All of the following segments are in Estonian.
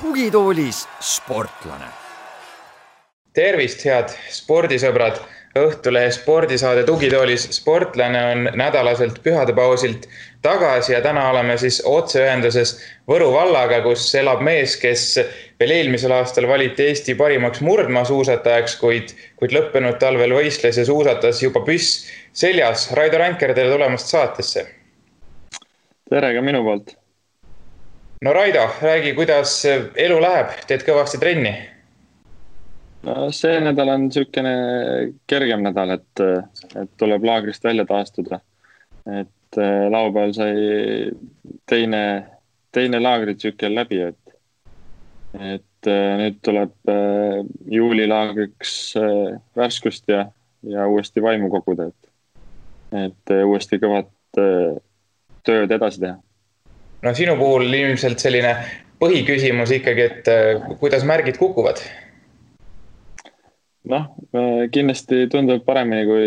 tugitoolis sportlane. tervist, head spordisõbrad. Õhtulehe spordisaade Tugitoolis sportlane on nädalaselt pühadepausilt tagasi ja täna oleme siis otseühenduses Võru vallaga, kus elab mees, kes veel eelmisel aastal valiti Eesti parimaks murdmaasuusatajaks, kuid, kuid lõppenud talvel võistles ja suusatas juba püss seljas. Raido Ränker, tere tulemast saatesse. tere ka minu poolt no Raido, räägi, kuidas elu läheb, teed kõvasti trenni? no see nädal on niisugune kergem nädal, et, et tuleb laagrist välja taastuda. et äh, laupäeval sai teine, teine laagritsükkel läbi, et, et äh, nüüd tuleb äh, juulilaagriks värskust ja, ja uuesti vaimu koguda, et, et uuesti kõvat tööd edasi teha no sinu puhul ilmselt selline põhiküsimus ikkagi, et äh, kuidas märgid kukuvad? noh, kindlasti tundub paremini kui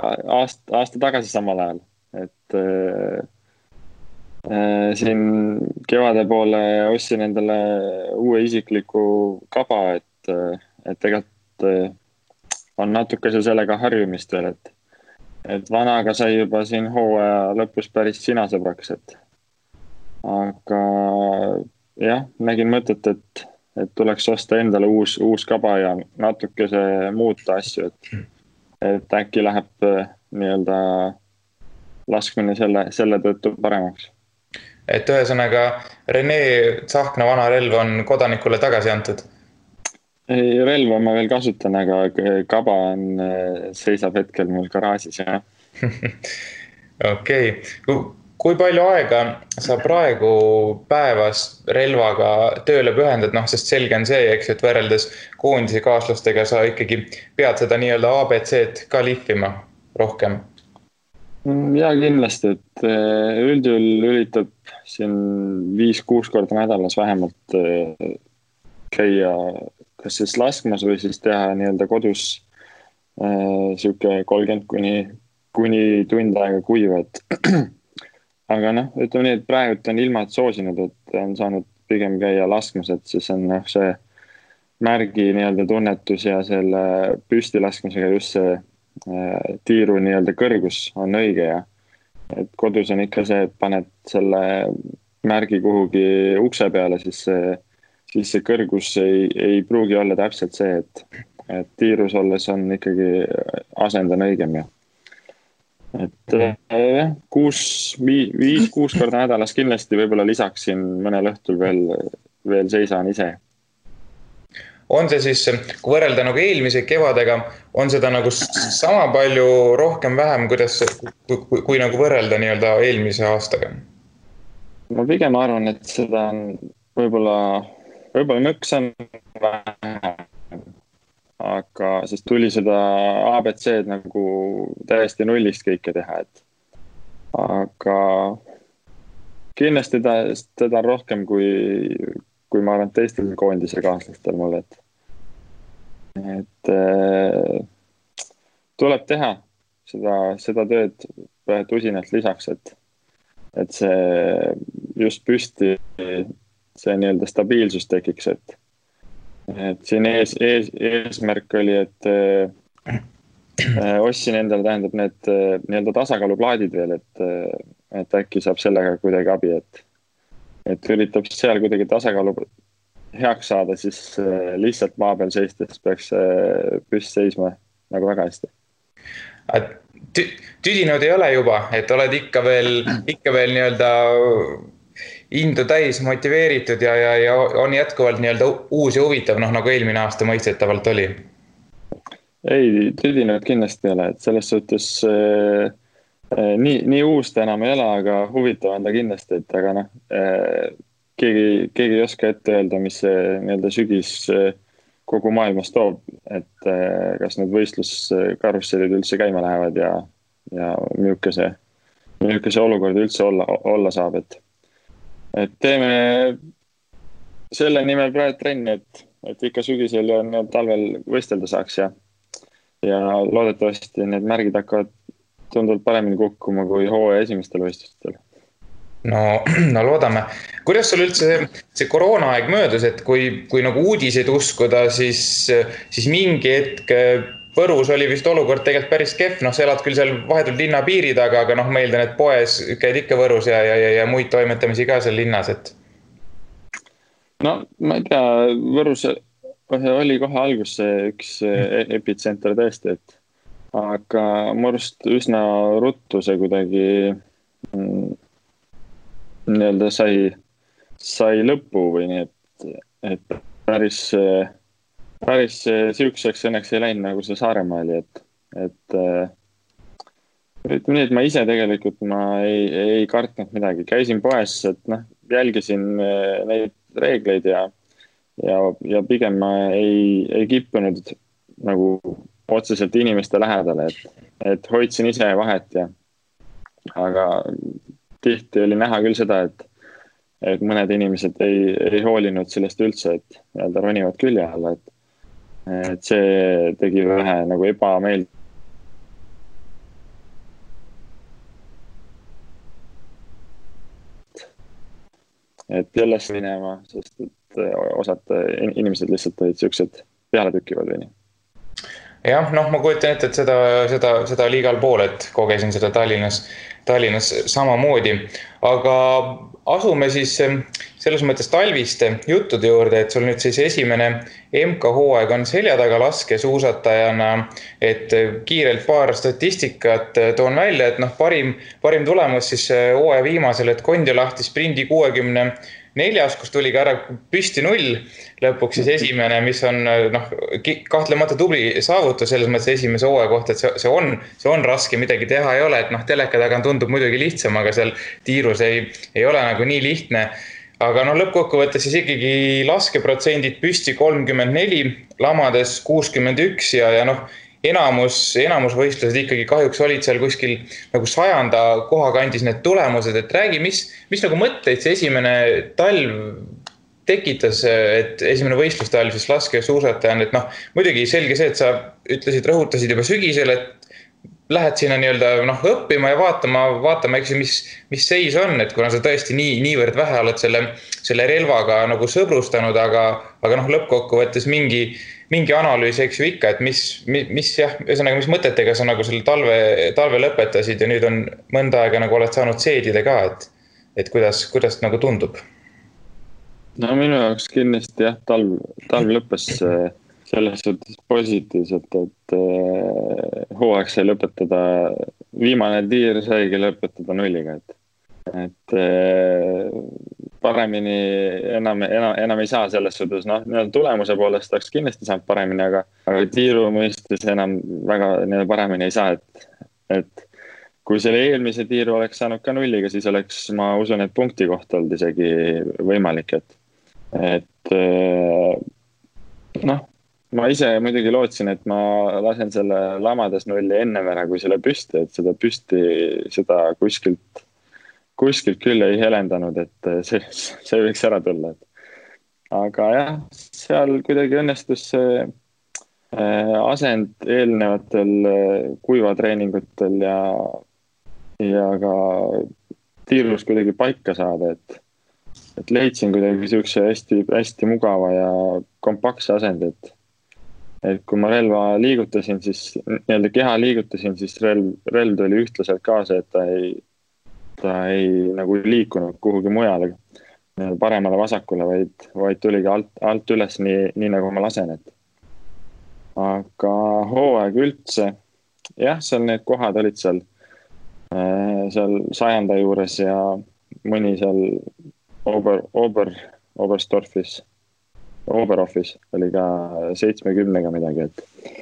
aasta, aasta tagasi samal ajal, et äh, äh, siin kevade poole ostsin endale uue isikliku kaba, et, äh, et tegelikult äh, on natukese sellega harjumist veel, et, et vanaga sai juba siin hooaja lõpus päris sinasõbraks, et aga jah, nägin mõtet, et, et tuleks osta endale uus, uus kaba ja natukese muuta asju, et, et äkki läheb äh, nii-öelda laskmine selle, selle tõttu paremaks. Et ühesõnaga Rene Tsahkna vana relv on kodanikule tagasi antud? ei, relva ma veel kasutan, aga kaba on, äh, seisab hetkel mul garaažis, jah. okei okay kui palju aega sa praegu päevas relvaga tööle pühendad, noh, sest selge on see, eks ju, et võrreldes koondise kaaslastega sa ikkagi pead seda nii-öelda abc-d ka lihvima rohkem. Mm, ja kindlasti, et eh, üldjuhul üritab siin viis-kuus korda nädalas vähemalt eh, käia kas siis laskmas või siis teha nii-öelda kodus eh, sihuke kolmkümmend kuni, kuni tund aega kuiva, et aga noh, ütleme nii, et praegult on ilmad soosinud, et on saanud pigem käia laskmas, et siis on noh, see märgi nii-öelda tunnetus ja selle püsti laskmisega just see äh, tiiru nii-öelda kõrgus on õige ja et kodus on ikka see, et paned selle märgi kuhugi ukse peale, siis see, siis see kõrgus ei, ei pruugi olla täpselt see, et, et tiirus olles on ikkagi asend on õigem ja et äh, jah, kuus, viis, viis-kuus korda nädalas kindlasti võib-olla lisaksin mõnel õhtul veel, veel seisan ise. On see siis, kui võrrelda nagu eelmise kevadega, on seda nagu sama palju, rohkem, vähem, kuidas, kui, kui, kui nagu võrrelda nii-öelda eelmise aastaga? ma pigem arvan, et seda on võib-olla, võib-olla nõks on vähem aga siis tuli seda abc-d nagu täiesti nullist kõike teha, et aga kindlasti ta, teda on rohkem kui, kui ma arvan, teistel koondise kaaslastel mul, et, et äh, tuleb teha seda, seda tööd tusinalt lisaks, et, et see just püsti, see nii-öelda stabiilsus tekiks, et et siin ees, ees, eesmärk oli, et äh, äh, ostsin endale, tähendab need äh, nii-öelda tasakaaluplaadid veel, et, äh, et äkki saab sellega kuidagi abi, et, et üritab seal kuidagi tasakaalu heaks saada, siis äh, lihtsalt maa peal seistes peaks äh, püss seisma nagu väga hästi tüdinud ei ole juba, et oled ikka veel, ikka veel nii-öelda indu täis, motiveeritud ja, ja, ja on jätkuvalt nii-öelda uus ja huvitav, noh nagu eelmine aasta mõistetavalt oli? ei, tüdinud kindlasti ei ole, et selles suhtes äh, nii, nii uus ta enam ei ole, aga huvitav on ta kindlasti, et aga noh äh, keegi, keegi ei oska ette öelda, mis see nii-öelda sügis äh, kogu maailmas toob, et äh, kas need võistluskarussellid üldse käima lähevad ja, ja milline see olukord üldse olla, olla saab, et et teeme selle nimel praegu trenni, et, et ikka sügisel ja talvel võistelda saaks ja, ja loodetavasti need märgid hakkavad tunduvalt paremini kukkuma kui hooaja esimestel võistlustel no, no loodame. kuidas sul üldse see, see koroonaaeg möödus, et kui, kui nagu uudiseid uskuda, siis, siis mingi hetk Võrus oli vist olukord tegelikult päris kehv, noh, sa elad küll seal vahetult linna piiri taga, aga noh, ma eeldan, et poes käid ikka Võrus ja, ja, ja, ja muid toimetamisi ka seal linnas, et. no ma ei tea, Võrus oli kohe alguses üks e-, epitsenter tõesti, et aga mu arust üsna ruttu see kuidagi mm, nii-öelda sai, sai lõpu või nii, et, et päris, päris sihukeseks õnneks ei läinud, nagu see Saaremaa oli, et, et ütleme nii, et ma ise tegelikult ma ei, ei kartnud midagi, käisin poes, et noh, jälgisin neid reegleid ja, ja, ja pigem ma ei, ei kippunud nagu otseselt inimeste lähedale, et, et hoidsin ise vahet ja, aga tihti oli näha küll seda, et, et mõned inimesed ei, ei hoolinud sellest üldse, et nii-öelda ronivad külje alla, et, et see tegi vähe nagu ebameeldivat. et sellest minema, sest et osad inimesed lihtsalt olid siuksed pealetükkivad või nii jah, noh, ma kujutan ette, et seda, seda, seda oli igal pool, et kogesin seda Tallinnas Tallinnas samamoodi. aga asume siis eh, selles mõttes talviste juttude juurde, et sul nüüd siis esimene MK-hooaeg on selja taga laskesuusatajana. et kiirelt paar statistikat eh, toon välja, et noh, parim, parim tulemus siis eh, hooaja viimasel, et Kondiolahti sprindi kuuekümne neljas, kus tuli ka ära püsti null lõpuks siis esimene, mis on noh, kahtlemata tubli saavutus selles mõttes esimese hooaja kohta, et see, see on, see on raske, midagi teha ei ole, et noh, teleka taga tundub muidugi lihtsam, aga seal tiirus ei, ei ole nagu nii lihtne. Aga no lõppkokkuvõttes siis ikkagi laskeprotsendid püsti kolmkümmend neli, lamades kuuskümmend üks ja, ja noh, enamus, enamus võistlused ikkagi kahjuks olid seal kuskil nagu sajanda koha kandis need tulemused, et räägi, mis, mis nagu mõtteid see esimene talv tekitas, et esimene võistlustalv siis laskesuusatajana, et noh, muidugi selge see, et sa ütlesid, rõhutasid juba sügisel, et lähed sinna nii-öelda noh, õppima ja vaatama, vaatama, eks ju, mis, mis seis on, et kuna sa tõesti nii, niivõrd vähe oled selle, selle relvaga nagu sõbrustanud, aga, aga noh, lõppkokkuvõttes mingi mingi analüüs, eks ju ikka, et mis, mis, mis jah, ühesõnaga, mis mõtetega sa nagu selle talve, talve lõpetasid ja nüüd on mõnda aega nagu oled saanud seedida ka, et, et kuidas, kuidas nagu tundub? no minu jaoks kindlasti jah, talv, talv lõppes selles suhtes positiivselt, et eh, hooaeg sai lõpetada, viimane tiir saigi lõpetada nulliga, et, et eh, paremini enam, enam, enam ei saa selles suhtes, noh, nii-öelda tulemuse poolest oleks kindlasti saanud paremini, aga, aga tiiru mõistes enam väga nii-öelda paremini ei saa, et, et kui selle eelmise tiiru oleks saanud ka nulliga, siis oleks, ma usun, et punkti koht olnud isegi võimalik, et, et eh, noh, ma ise muidugi lootsin, et ma lasen selle lamades nulli ennem ära kui selle püsti, et seda püsti, seda kuskilt kuskilt küll ei helendanud, et see, see võiks ära tulla, et. Aga jah, seal kuidagi õnnestus see äh, asend eelnevatel äh, kuivatreeningutel ja, ja ka tiirus kuidagi paika saada, et, et leidsin kuidagi siukse hästi-hästi mugava ja kompaktse asendi, et et kui ma relva liigutasin, siis nii-öelda keha liigutasin, siis relv, relv tuli ühtlaselt kaasa, et ta ei ta ei nagu liikunud kuhugi mujale, paremale-vasakule, vaid, vaid tuligi alt, alt üles, nii, nii nagu ma lasen, et. aga hooaeg üldse, jah, seal need kohad olid seal, äh, seal sajanda juures ja mõni seal Ober, Ober, Oberstorfis, Oberhofis oli ka seitsmekümnega midagi, et,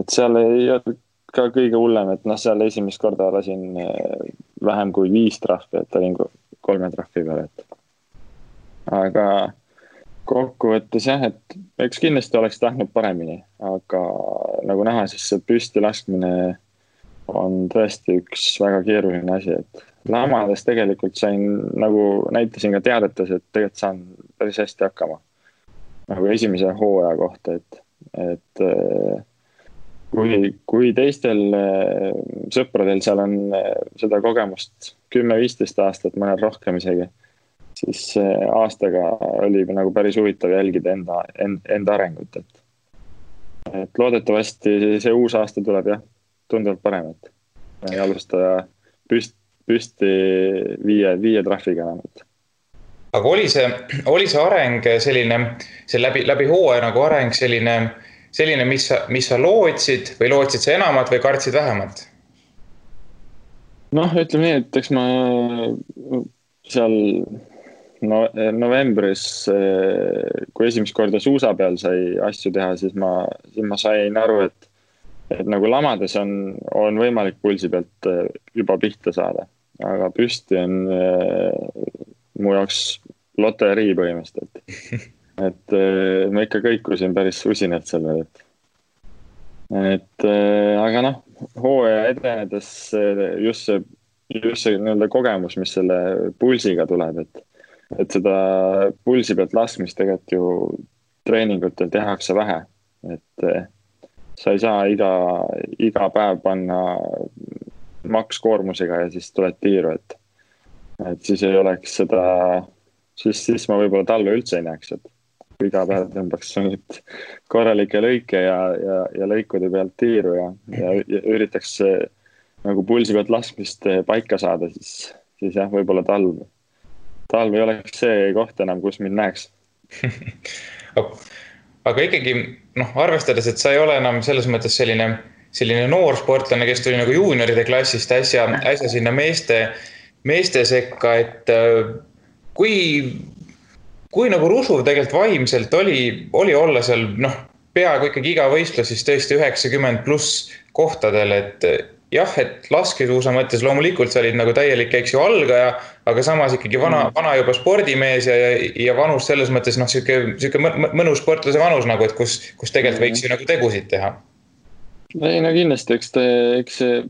et seal ei olnud ka kõige hullem, et noh, seal esimest korda lasin eh, vähem kui viis trahvi, et olin kolme trahvi peal, et. aga kokkuvõttes jah, et eks kindlasti oleks tahtnud paremini, aga nagu näha, siis see püsti laskmine on tõesti üks väga keeruline asi, et lamades tegelikult sain, nagu näitasin ka teadetes, et tegelikult saan päris hästi hakkama. Nagu esimese hooaja kohta, et, et äh, kui, kui teistel äh, sõpradel seal on äh, seda kogemust kümme-viisteist aastat, mõned rohkem isegi, siis aastaga oli nagu päris huvitav jälgida enda, enda arengut, et. et loodetavasti see uus aasta tuleb jah, tunduvalt parem, et ei alusta püst-, püsti viie, viie trahviga vähemalt aga oli see, oli see areng selline, see läbi, läbi hooaja nagu areng selline, selline, mis sa, mis sa lootsid või lootsid sa enamat või kartsid vähemat? noh, ütleme nii, et eks ma seal no, novembris, kui esimest korda suusa peal sai asju teha, siis ma, siis ma sain aru, et, et nagu lamades on, on võimalik pulsi pealt juba pihta saada, aga püsti on mu jaoks loterii põhimõtteliselt. et äh, ma ikka kõikusin päris usinalt sellel, et, et aga noh, hooaja edenedes just see, just see nii-öelda kogemus, mis selle pulsiga tuleb, et, et seda pulsi pealt laskmist tegelikult ju treeningutel tehakse vähe, et äh, sa ei saa iga, iga päev panna makskoormusega ja siis tuled tiiru, et, et siis ei oleks seda siis, siis ma võib-olla talve üldse ei näeks, et iga päev tõmbaks mingit korralikke lõike ja, ja, ja lõikude pealt tiiru ja, ja, ja üritaks nagu pulsi pealt laskmist paika saada, siis, siis jah, võib-olla talv, talv ei oleks see koht enam, kus mind näeks. Aga ikkagi noh, arvestades, et sa ei ole enam selles mõttes selline, selline noor sportlane, kes tuli nagu juunioride klassist äsja, äsja sinna meeste, meeste sekka, et kui, kui nagu rusuv tegelikult vaimselt oli, oli olla seal noh, peaaegu ikkagi iga võistlus siis tõesti üheksakümmend pluss kohtadel, et jah, et laskesuusa mõttes loomulikult sa olid nagu täielik, eks ju, algaja, aga samas ikkagi vana mm., vana juba spordimees ja, ja, ja vanus selles mõttes noh, sihuke, sihuke mõnus sportlase vanus nagu, et kus, kus tegelikult mm. võiks ju nagu tegusid teha. ei no kindlasti, eks ta, eks see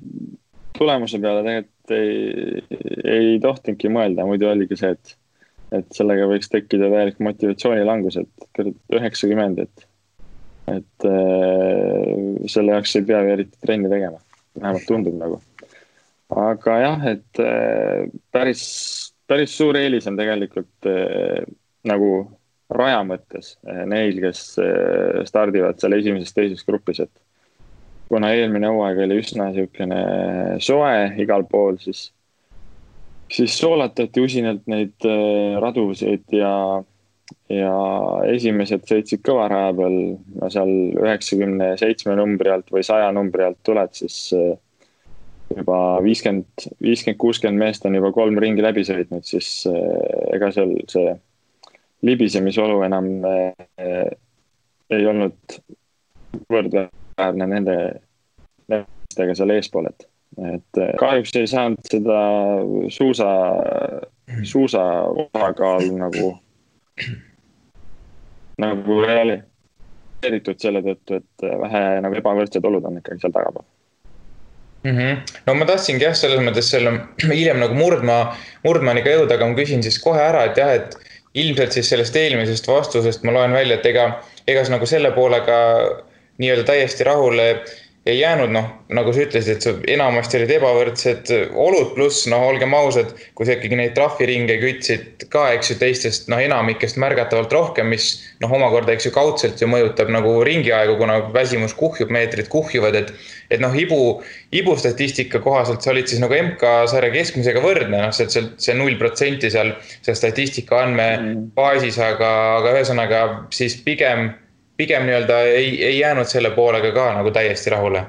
tulemuse peale tegelikult ei, ei tohtinudki mõelda, muidu oligi see, et et sellega võiks tekkida täielik motivatsioonilangus, et üheksakümmend, et, et äh, selle jaoks ei pea ju eriti trenni tegema, vähemalt tundub nagu. aga jah, et äh, päris, päris suur eelis on tegelikult äh, nagu raja mõttes äh, neil, kes äh, stardivad seal esimeses-teises grupis, et kuna eelmine hooaeg oli üsna niisugune soe igal pool, siis siis soolatati usinalt neid äh, radusid ja, ja esimesed sõitsid kõva raja peal, no seal üheksakümne seitsme numbri alt või saja numbri alt tuled, siis äh, juba viiskümmend, viiskümmend, kuuskümmend meest on juba kolm ringi läbi sõitnud, siis äh, ega seal see libisemisolu enam ei olnud võrdväärne nende, nendega seal eespool, et et eh, kahjuks ei saanud seda suusa, suusa osakaalu nagu, nagu realiseeritud selle tõttu, et vähe nagu ebavõrdsed olud on ikkagi seal tagapool mm. -hmm. no ma tahtsingi jah, selles mõttes selle hiljem nagu murdma, murdmaaniga jõuda, aga ma küsin siis kohe ära, et jah, et ilmselt siis sellest eelmisest vastusest ma loen välja, et ega, ega sa nagu selle poolega nii-öelda täiesti rahule ei jäänud, noh, nagu sa ütlesid, et enamasti olid ebavõrdsed olud, pluss noh, olgem ausad, kui sa ikkagi neid trahviringe kütsid ka, eks ju, teistest noh, enamikest märgatavalt rohkem, mis noh, omakorda, eks ju, kaudselt ju mõjutab nagu ringiaegu, kuna väsimus kuhjub, meetrid kuhjuvad, et et noh, ibu, ibu statistika kohaselt sa olid siis nagu MK-sarja keskmisega võrdne, noh, see, see, see null protsenti seal, seal statistika andmebaasis, aga, aga ühesõnaga siis pigem pigem nii-öelda ei, ei jäänud selle poolega ka nagu täiesti rahule?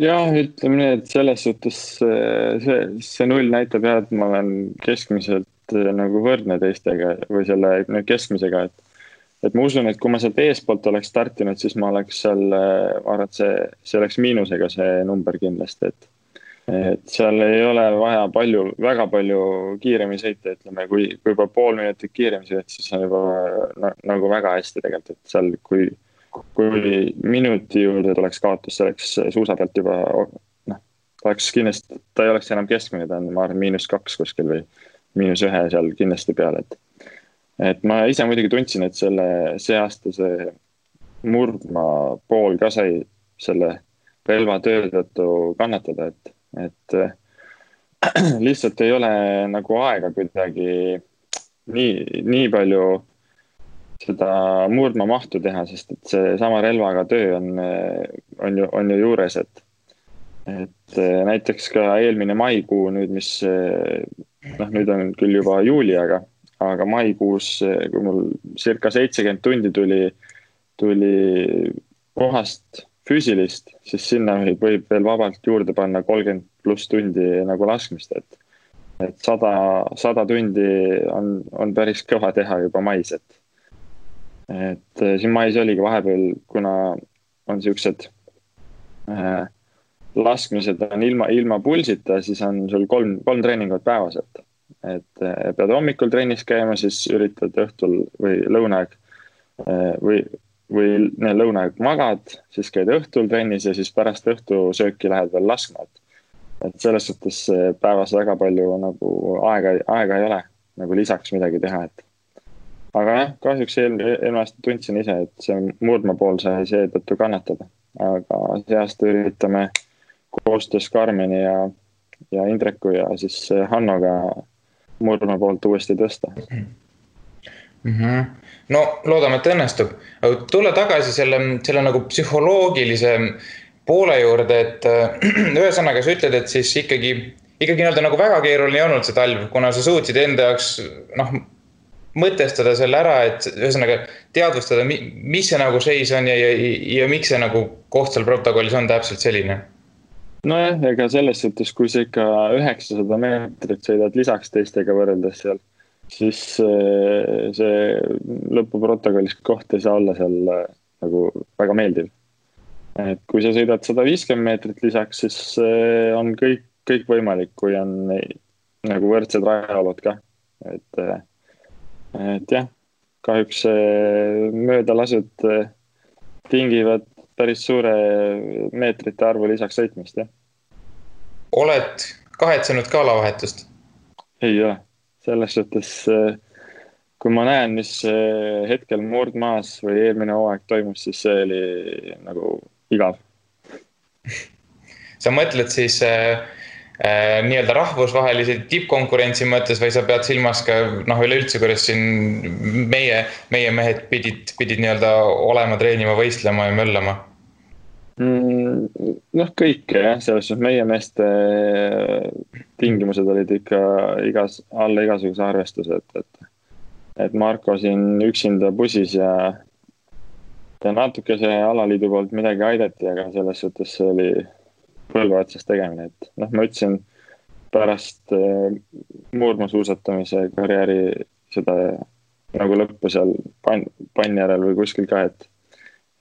jah, ütleme nii, et selles suhtes see, see null näitab jah, et ma olen keskmiselt äh, nagu võrdne teistega või selle keskmisega, et. et ma usun, et kui ma sealt eespoolt oleks startinud, siis ma oleks seal, äh, ma arvan, et see, see oleks miinusega see number kindlasti, et et seal ei ole vaja palju, väga palju kiiremini sõita, ütleme, kui, kui juba pool minutit kiiremini sõidad, siis on juba no, nagu väga hästi tegelikult, et seal, kui, kui minuti juurde tuleks kaotus, see oleks suusa pealt juba noh, oleks kindlasti, ta ei oleks enam keskmine, ta on, ma arvan, miinus kaks kuskil või miinus ühe seal kindlasti peal, et et ma ise muidugi tundsin, et selle, see aasta see murdmaa pool ka sai selle relvatöö tõttu kannatada, et, et lihtsalt ei ole nagu aega kuidagi nii, nii palju seda murdmaamahtu teha, sest et seesama relvaga töö on, on ju, on ju juures, et et näiteks ka eelmine maikuu nüüd, mis noh, nüüd on küll juba juuli, aga, aga maikuus, kui mul circa seitsekümmend tundi tuli, tuli puhast füüsilist, siis sinna võib, veel vabalt juurde panna kolmkümmend pluss tundi nagu laskmist, et. et sada, sada tundi on, on päris kõva teha juba mais, et. et siin mais oligi vahepeal, kuna on siuksed äh, laskmised on ilma, ilma pulsita, siis on sul kolm, kolm treeningut päevas, et. et eh, pead hommikul trennis käima, siis üritad õhtul või lõunaaeg eh, või, või lõunaaeg magad, siis käid õhtul trennis ja siis pärast õhtusööki lähed veel laskma, et. et selles suhtes päevas väga palju nagu aega, aega ei ole nagu lisaks midagi teha, et. aga jah, kahjuks eelmine, eelmine aasta tundsin ise, et see murdmaa pool sai seetõttu kannatada, aga see aasta üritame koostöös Karmeni ja, ja Indreku ja siis Hannoga Murme poolt uuesti tõsta mm. -hmm. No loodame, et õnnestub, aga tulla tagasi selle, selle nagu psühholoogilise poole juurde, et ühesõnaga sa ütled, et siis ikkagi, ikkagi nii-öelda nagu väga keeruline ei olnud see talv, kuna sa suutsid enda jaoks noh, mõtestada selle ära, et ühesõnaga teadvustada, mis see nagu seis on ja, ja, ja miks see nagu koht seal protokollis on täpselt selline. Nojah, ega selles suhtes, kui sa ikka üheksasada meetrit sõidad lisaks teistega võrreldes seal, siis see, lõpuprotokollis koht ei saa olla seal äh, nagu väga meeldiv. et kui sa sõidad sada viiskümmend meetrit lisaks, siis äh, on kõik, kõik võimalik, kui on nagu võrdsed rajaolud ka, et, äh, et jah, kahjuks möödalasud tingivad päris suure meetrite arvu lisaks sõitmist, jah. oled kahetsenud ka alavahetust? ei ole, selles suhtes kui ma näen, mis hetkel murdmaas või eelmine hooaeg toimus, siis see oli nagu igav sa mõtled siis äh, Äh, nii-öelda rahvusvahelise tippkonkurentsi mõttes või sa pead silmas ka noh, üleüldse, kuidas siin meie, meie mehed pidid, pidid nii-öelda olema, treenima, võistlema ja möllama? Noh, kõike jah, selles suhtes meie meeste tingimused olid ikka igas, alla igasuguse arvestuse, et, et. et Marko siin üksinda pusis ja, ja natuke see alaliidu poolt midagi aidati, aga selles suhtes see oli põlve otsas tegemine, et noh, ma ütlesin pärast äh, murdmaasuusatamise karjääri seda nagu lõppu seal pann, pann järel või kuskil ka, et.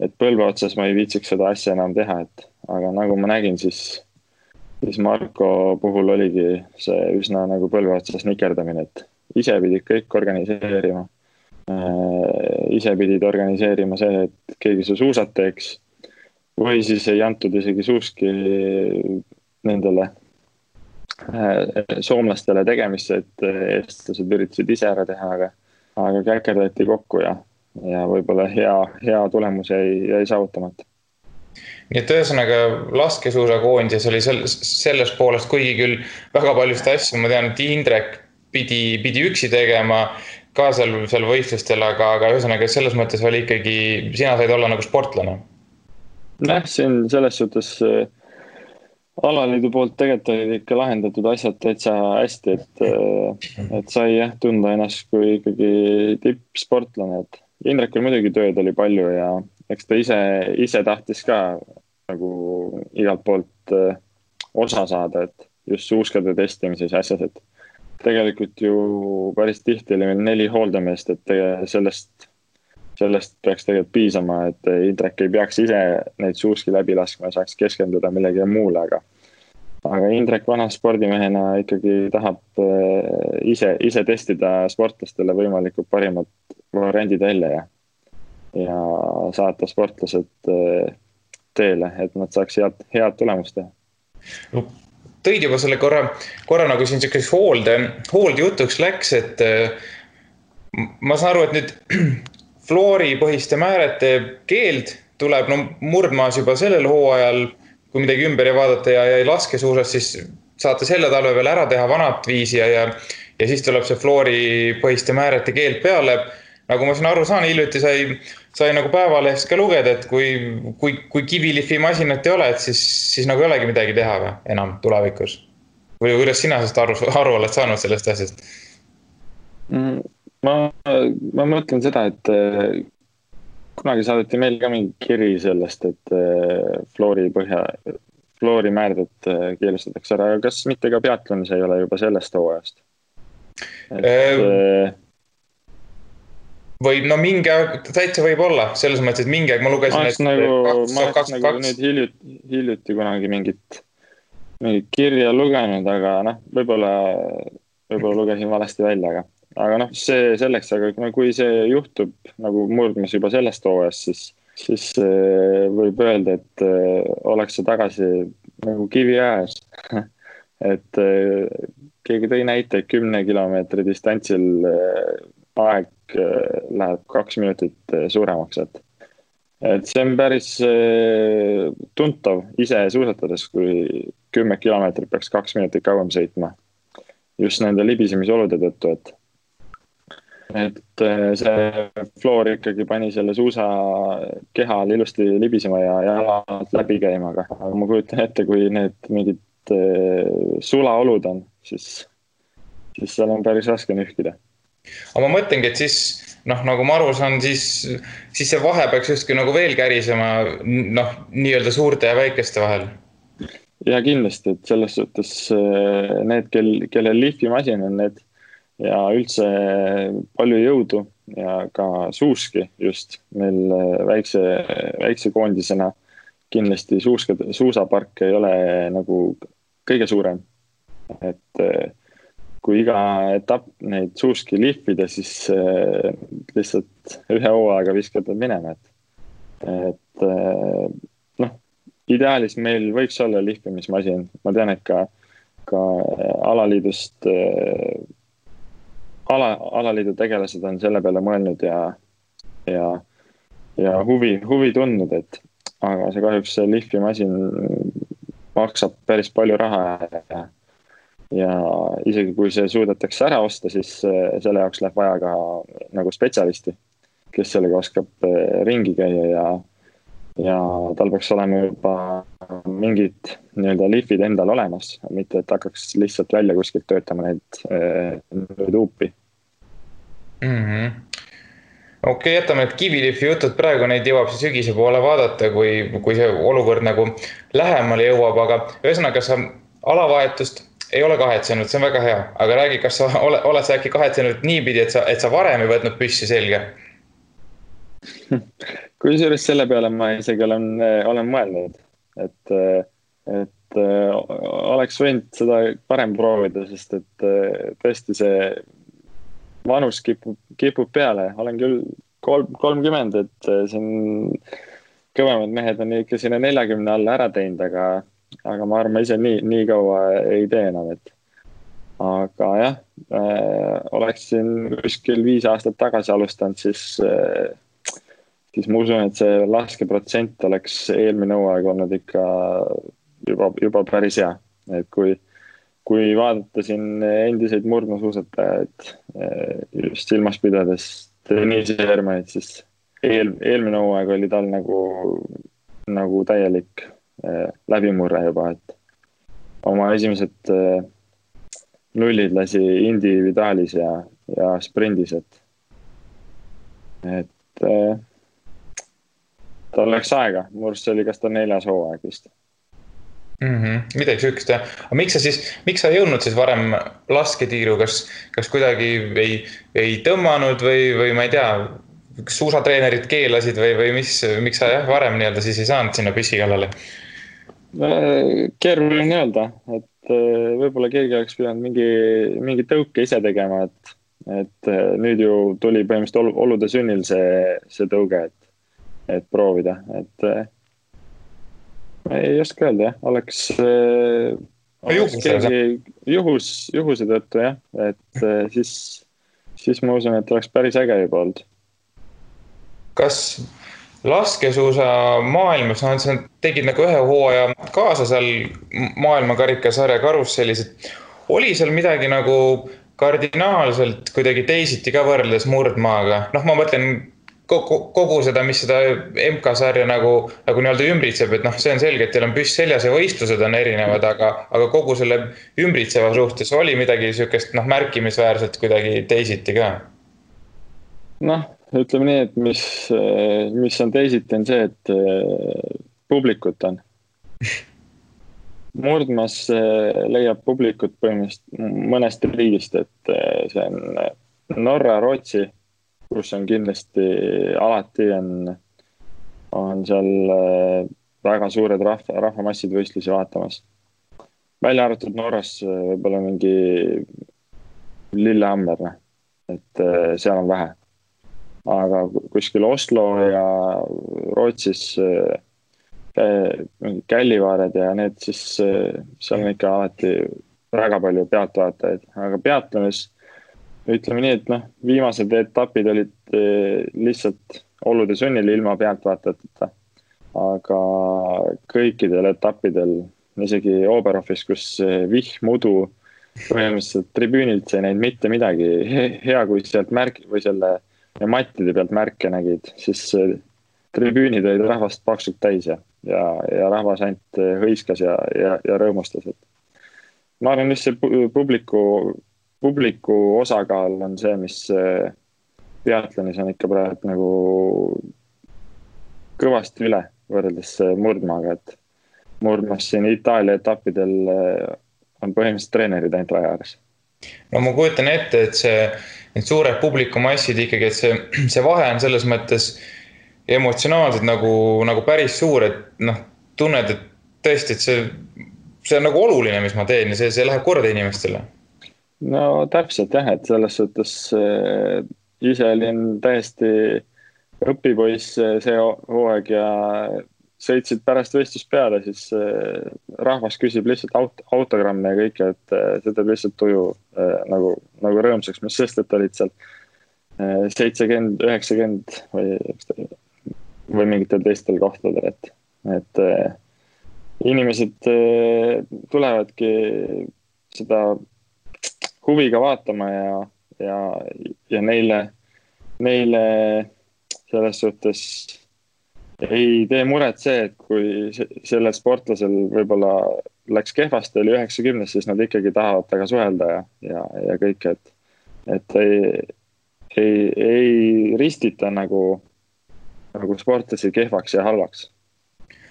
Et põlve otsas ma ei viitsiks seda asja enam teha, et aga nagu ma nägin, siis, siis Marko puhul oligi see üsna nagu põlve otsas nikerdamine, et ise pidid kõik organiseerima äh,. ise pidid organiseerima see, et keegi su suusad teeks või siis ei antud isegi suuski nendele äh, soomlastele tegemisse, et eestlased üritasid ise ära teha, aga, aga käkerdati kokku ja, ja võib-olla hea, hea tulemus jäi, jäi saavutamata. Nii et ühesõnaga laskesuusakoondis oli sel-, sellest poolest, kuigi küll väga paljusid asju, ma tean, et Indrek pidi, pidi üksi tegema ka seal, seal võistlustel, aga, aga ühesõnaga selles mõttes oli ikkagi, sina said olla nagu sportlane. Nojah, siin selles suhtes äh, alaliidu poolt tegelikult olid ikka lahendatud asjad täitsa hästi, et, äh, et sai jah tunda ennast kui ikkagi tippsportlane, et Indrekul muidugi tööd oli palju ja eks ta ise, ise tahtis ka nagu igalt poolt äh, osa saada, et just suuskade testimises ja asjas, et tegelikult ju päris tihti oli meil neli hooldemeest, et sellest sellest peaks tegelikult piisama, et Indrek ei peaks ise neid suuski läbi laskma ja saaks keskenduda millegi muule, aga. aga Indrek vana spordimehena ikkagi tahab äh, ise, ise testida sportlastele võimalikult parimad variandid välja ja. ja saata sportlased äh, teele, et nad saaks head, head tulemust teha no tõid juba selle korra, korra nagu siin sihukeseks hoolde, hooldejutuks läks, et äh, ma saan aru, et nüüd flooripõhiste määrete keeld tuleb no murdmaas juba sellel hooajal, kui midagi ümber ei vaadata ja, ja ei laskesuusas, siis saate selle talve veel ära teha vanat viisi ja, ja, ja siis tuleb see flooripõhiste määrete keeld peale. Nagu ma siin aru saan, hiljuti sai, sai nagu Päevalehest ka lugeda, et kui, kui, kui kivilihvi masinat ei ole, et siis, siis nagu ei olegi midagi teha või enam tulevikus. või kuidas sina sellest aru, aru oled saanud sellest asjast mm,? ma, ma mõtlen seda, et eh, kunagi saadeti meil ka mingi kiri sellest, et eh, fluori põhja, fluorimäärdet eh, keelustatakse ära, aga kas mitte ka peatlonis ei ole juba sellest hooajast? Ehm, võib, no mingi aeg, täitsa võib olla, selles mõttes, et mingi aeg ma lugesin. ma oleks nagu, ma oleks nagu nüüd hiljuti, hiljuti kunagi mingit, mingit kirja lugenud, aga noh, võib-olla, võib-olla lugesin valesti välja, aga aga noh, see selleks, aga no kui see juhtub nagu murdmas juba sellest hooajast, siis, siis äh, võib öelda, et äh, ollakse tagasi nagu kivi ääres et äh, keegi tõi näite, kümne kilomeetri distantsil aeg läheb kaks minutit suuremaks, et et see on päris tuntav ise suusatades, kui kümme kilomeetrit peaks kaks minutit kauem sõitma. just nende libisemisolude tõttu, et et see Floor ikkagi pani selle suusakehal ilusti libisema ja jalad läbi käima, aga, aga ma kujutan ette, kui need mingid sulaolud on, siis, siis seal on päris raske nühkida. Aga ma mõtlengi, et siis noh, nagu ma aru saan, siis, siis see vahe peaks justkui nagu veel kärisema noh, nii-öelda suurte ja väikeste vahel ja kindlasti, et selles suhtes äh, need, kel, kellel lihvimasin on, need ja üldse palju jõudu ja ka suuski just meil äh, väikse, väikse koondisena. kindlasti suuska, suusapark ei ole nagu kõige suurem. et äh, kui iga etapp neid suuski lihvida, siis äh, lihtsalt ühe hooaega viskad nad minema, et, et noh, ideaalis meil võiks olla lihvimismasin, ma tean, et ka, ka alaliidust ala, alaliidu tegelased on selle peale mõelnud ja, ja, ja huvi, huvi tundnud, et aga see kahjuks see lihvimasin maksab päris palju raha ja, ja isegi kui see suudetakse ära osta, siis selle jaoks läheb vaja ka nagu spetsialisti, kes sellega oskab eh, ringi käia ja, ja tal peaks olema juba mingid nii-öelda lihvid endal olemas, mitte et hakkaks lihtsalt välja kuskilt töötama neid, eh, neid huupi mm -hmm. okei okay,, jätame need kivilihvi jutud praegu, neid jõuab siis sügise poole vaadata, kui, kui see olukord nagu lähemale jõuab, aga ühesõnaga sa alavahetust ei ole kahetsenud, see on väga hea, aga räägi, kas sa ole, oled sa äkki kahetsenud niipidi, et sa, et sa varem ei võtnud püssi selga? kusjuures selle peale ma isegi olen, olen mõelnud, et, et oleks võinud seda varem proovida, sest et tõesti see vanus kipub, kipub peale, olen küll kolm, kolmkümmend, et siin kõvemad mehed on ikka sinna neljakümne alla ära teinud, aga, aga ma arvan, ma ise nii, nii kaua ei tee enam, et. aga jah äh,, oleksin kuskil viis aastat tagasi alustanud, siis äh,, siis ma usun, et see laskeprotsent oleks eelmine hooaeg olnud ikka juba, juba päris hea, et kui kui vaadata siin endiseid murdmaasuusatajaid eh, just silmas pidades Deniss Hermanit, siis eel, eelmine hooaeg oli tal nagu, nagu täielik läbimurre juba, et oma esimesed eh, nullid lasi individuaalis ja, ja sprindis, et, et tal läks aega, mu arust see oli kas ta neljas hooaeg vist mm. -hmm. midagi sihukest jah, aga miks sa siis, miks sa ei jõudnud siis varem lasketiiru, kas, kas kuidagi ei, ei tõmmanud või, või ma ei tea, kas suusatreenerid keelasid või, või mis, miks sa jah, varem nii-öelda siis ei saanud sinna püssi kallale? Keeruline öelda, et äh, võib-olla keegi oleks pidanud mingi, mingi tõuke ise tegema, et, et äh, nüüd ju tuli põhimõtteliselt olude sünnil see, see tõuge, et, et proovida, et äh, ei oska öelda jah, oleks äh,. juhus, juhus, juhuse tõttu jah, et siis, siis ma usun, et oleks päris äge juba olnud. kas laskesuusa maailmas, noh, sa tegid nagu ühe hooaja kaasa seal maailmakarikasarja karussellis, et oli seal midagi nagu kardinaalselt kuidagi teisiti ka võrreldes murdmaaga, noh, ma mõtlen kogu, kogu seda, mis seda MK-sarja nagu, nagu nii-öelda ümbritseb, et noh, see on selge, et teil on püss seljas ja võistlused on erinevad, aga, aga kogu selle ümbritseva suhtes oli midagi sihukest noh, märkimisväärselt kuidagi teisiti ka? noh, ütleme nii, et mis, mis on teisiti, on see, et eh, publikut on murdmas eh, leiab publikut põhimõtteliselt mõnest riigist, et eh, see on Norra, Rootsi kus on kindlasti alati on, on seal väga suured rahva, rahvamassid võistlusi vaatamas. välja arvatud Norras võib-olla mingi Lillehammer, noh, et seal on vähe. Aga kuskil Oslo ja Rootsis mingid Källivaared ja need, siis seal on ikka alati väga palju pealtvaatajaid, aga peatunes ütleme nii, et noh, viimased etapid olid eh, lihtsalt olude sunnil ilma pealtvaatajateta. aga kõikidel etappidel, isegi Oberhofis, kus vihm, udu, põhimõtteliselt tribüünilt sa ei näinud mitte midagi. hea, kui sealt märk või selle mattide pealt märke nägid, siis tribüünid olid rahvast paksult täis ja, ja, ja rahvas ainult hõiskas ja, ja, ja rõõmustas, et. ma arvan, just see publiku publiku osakaal on see, mis biatlonis on ikka praegu nagu kõvasti üle võrreldes murdmaaga, et murdmas siin Itaalia etappidel on põhimõtteliselt treenerid ainult raja ääres. no ma kujutan ette, et see, need suured publikumassid ikkagi, et see, see vahe on selles mõttes emotsionaalselt nagu, nagu päris suur, et noh, tunned, et tõesti, et see, see on nagu oluline, mis ma teen ja see, see läheb korda inimestele. No täpselt jah, et selles suhtes äh, ise olin täiesti õpipoiss äh, see hooaeg ja sõitsid pärast võistlust peale, siis äh, rahvas küsib lihtsalt aut-, autogramme ja kõike, et äh, see teeb lihtsalt tuju äh, nagu, nagu rõõmsaks, mis sest, et olid seal seitsekümmend, üheksakümmend või, või mingitel teistel kohtadel, et, et inimesed tulevadki seda huviga vaatama ja, ja, ja neile, neile selles suhtes ei tee muret see, et kui sellel sportlasel võib-olla läks kehvasti, oli üheksakümnes, siis nad ikkagi tahavad temaga suhelda ja, ja, ja kõike, et, et ei, ei, ei ristita nagu, nagu sportlasi kehvaks ja halvaks.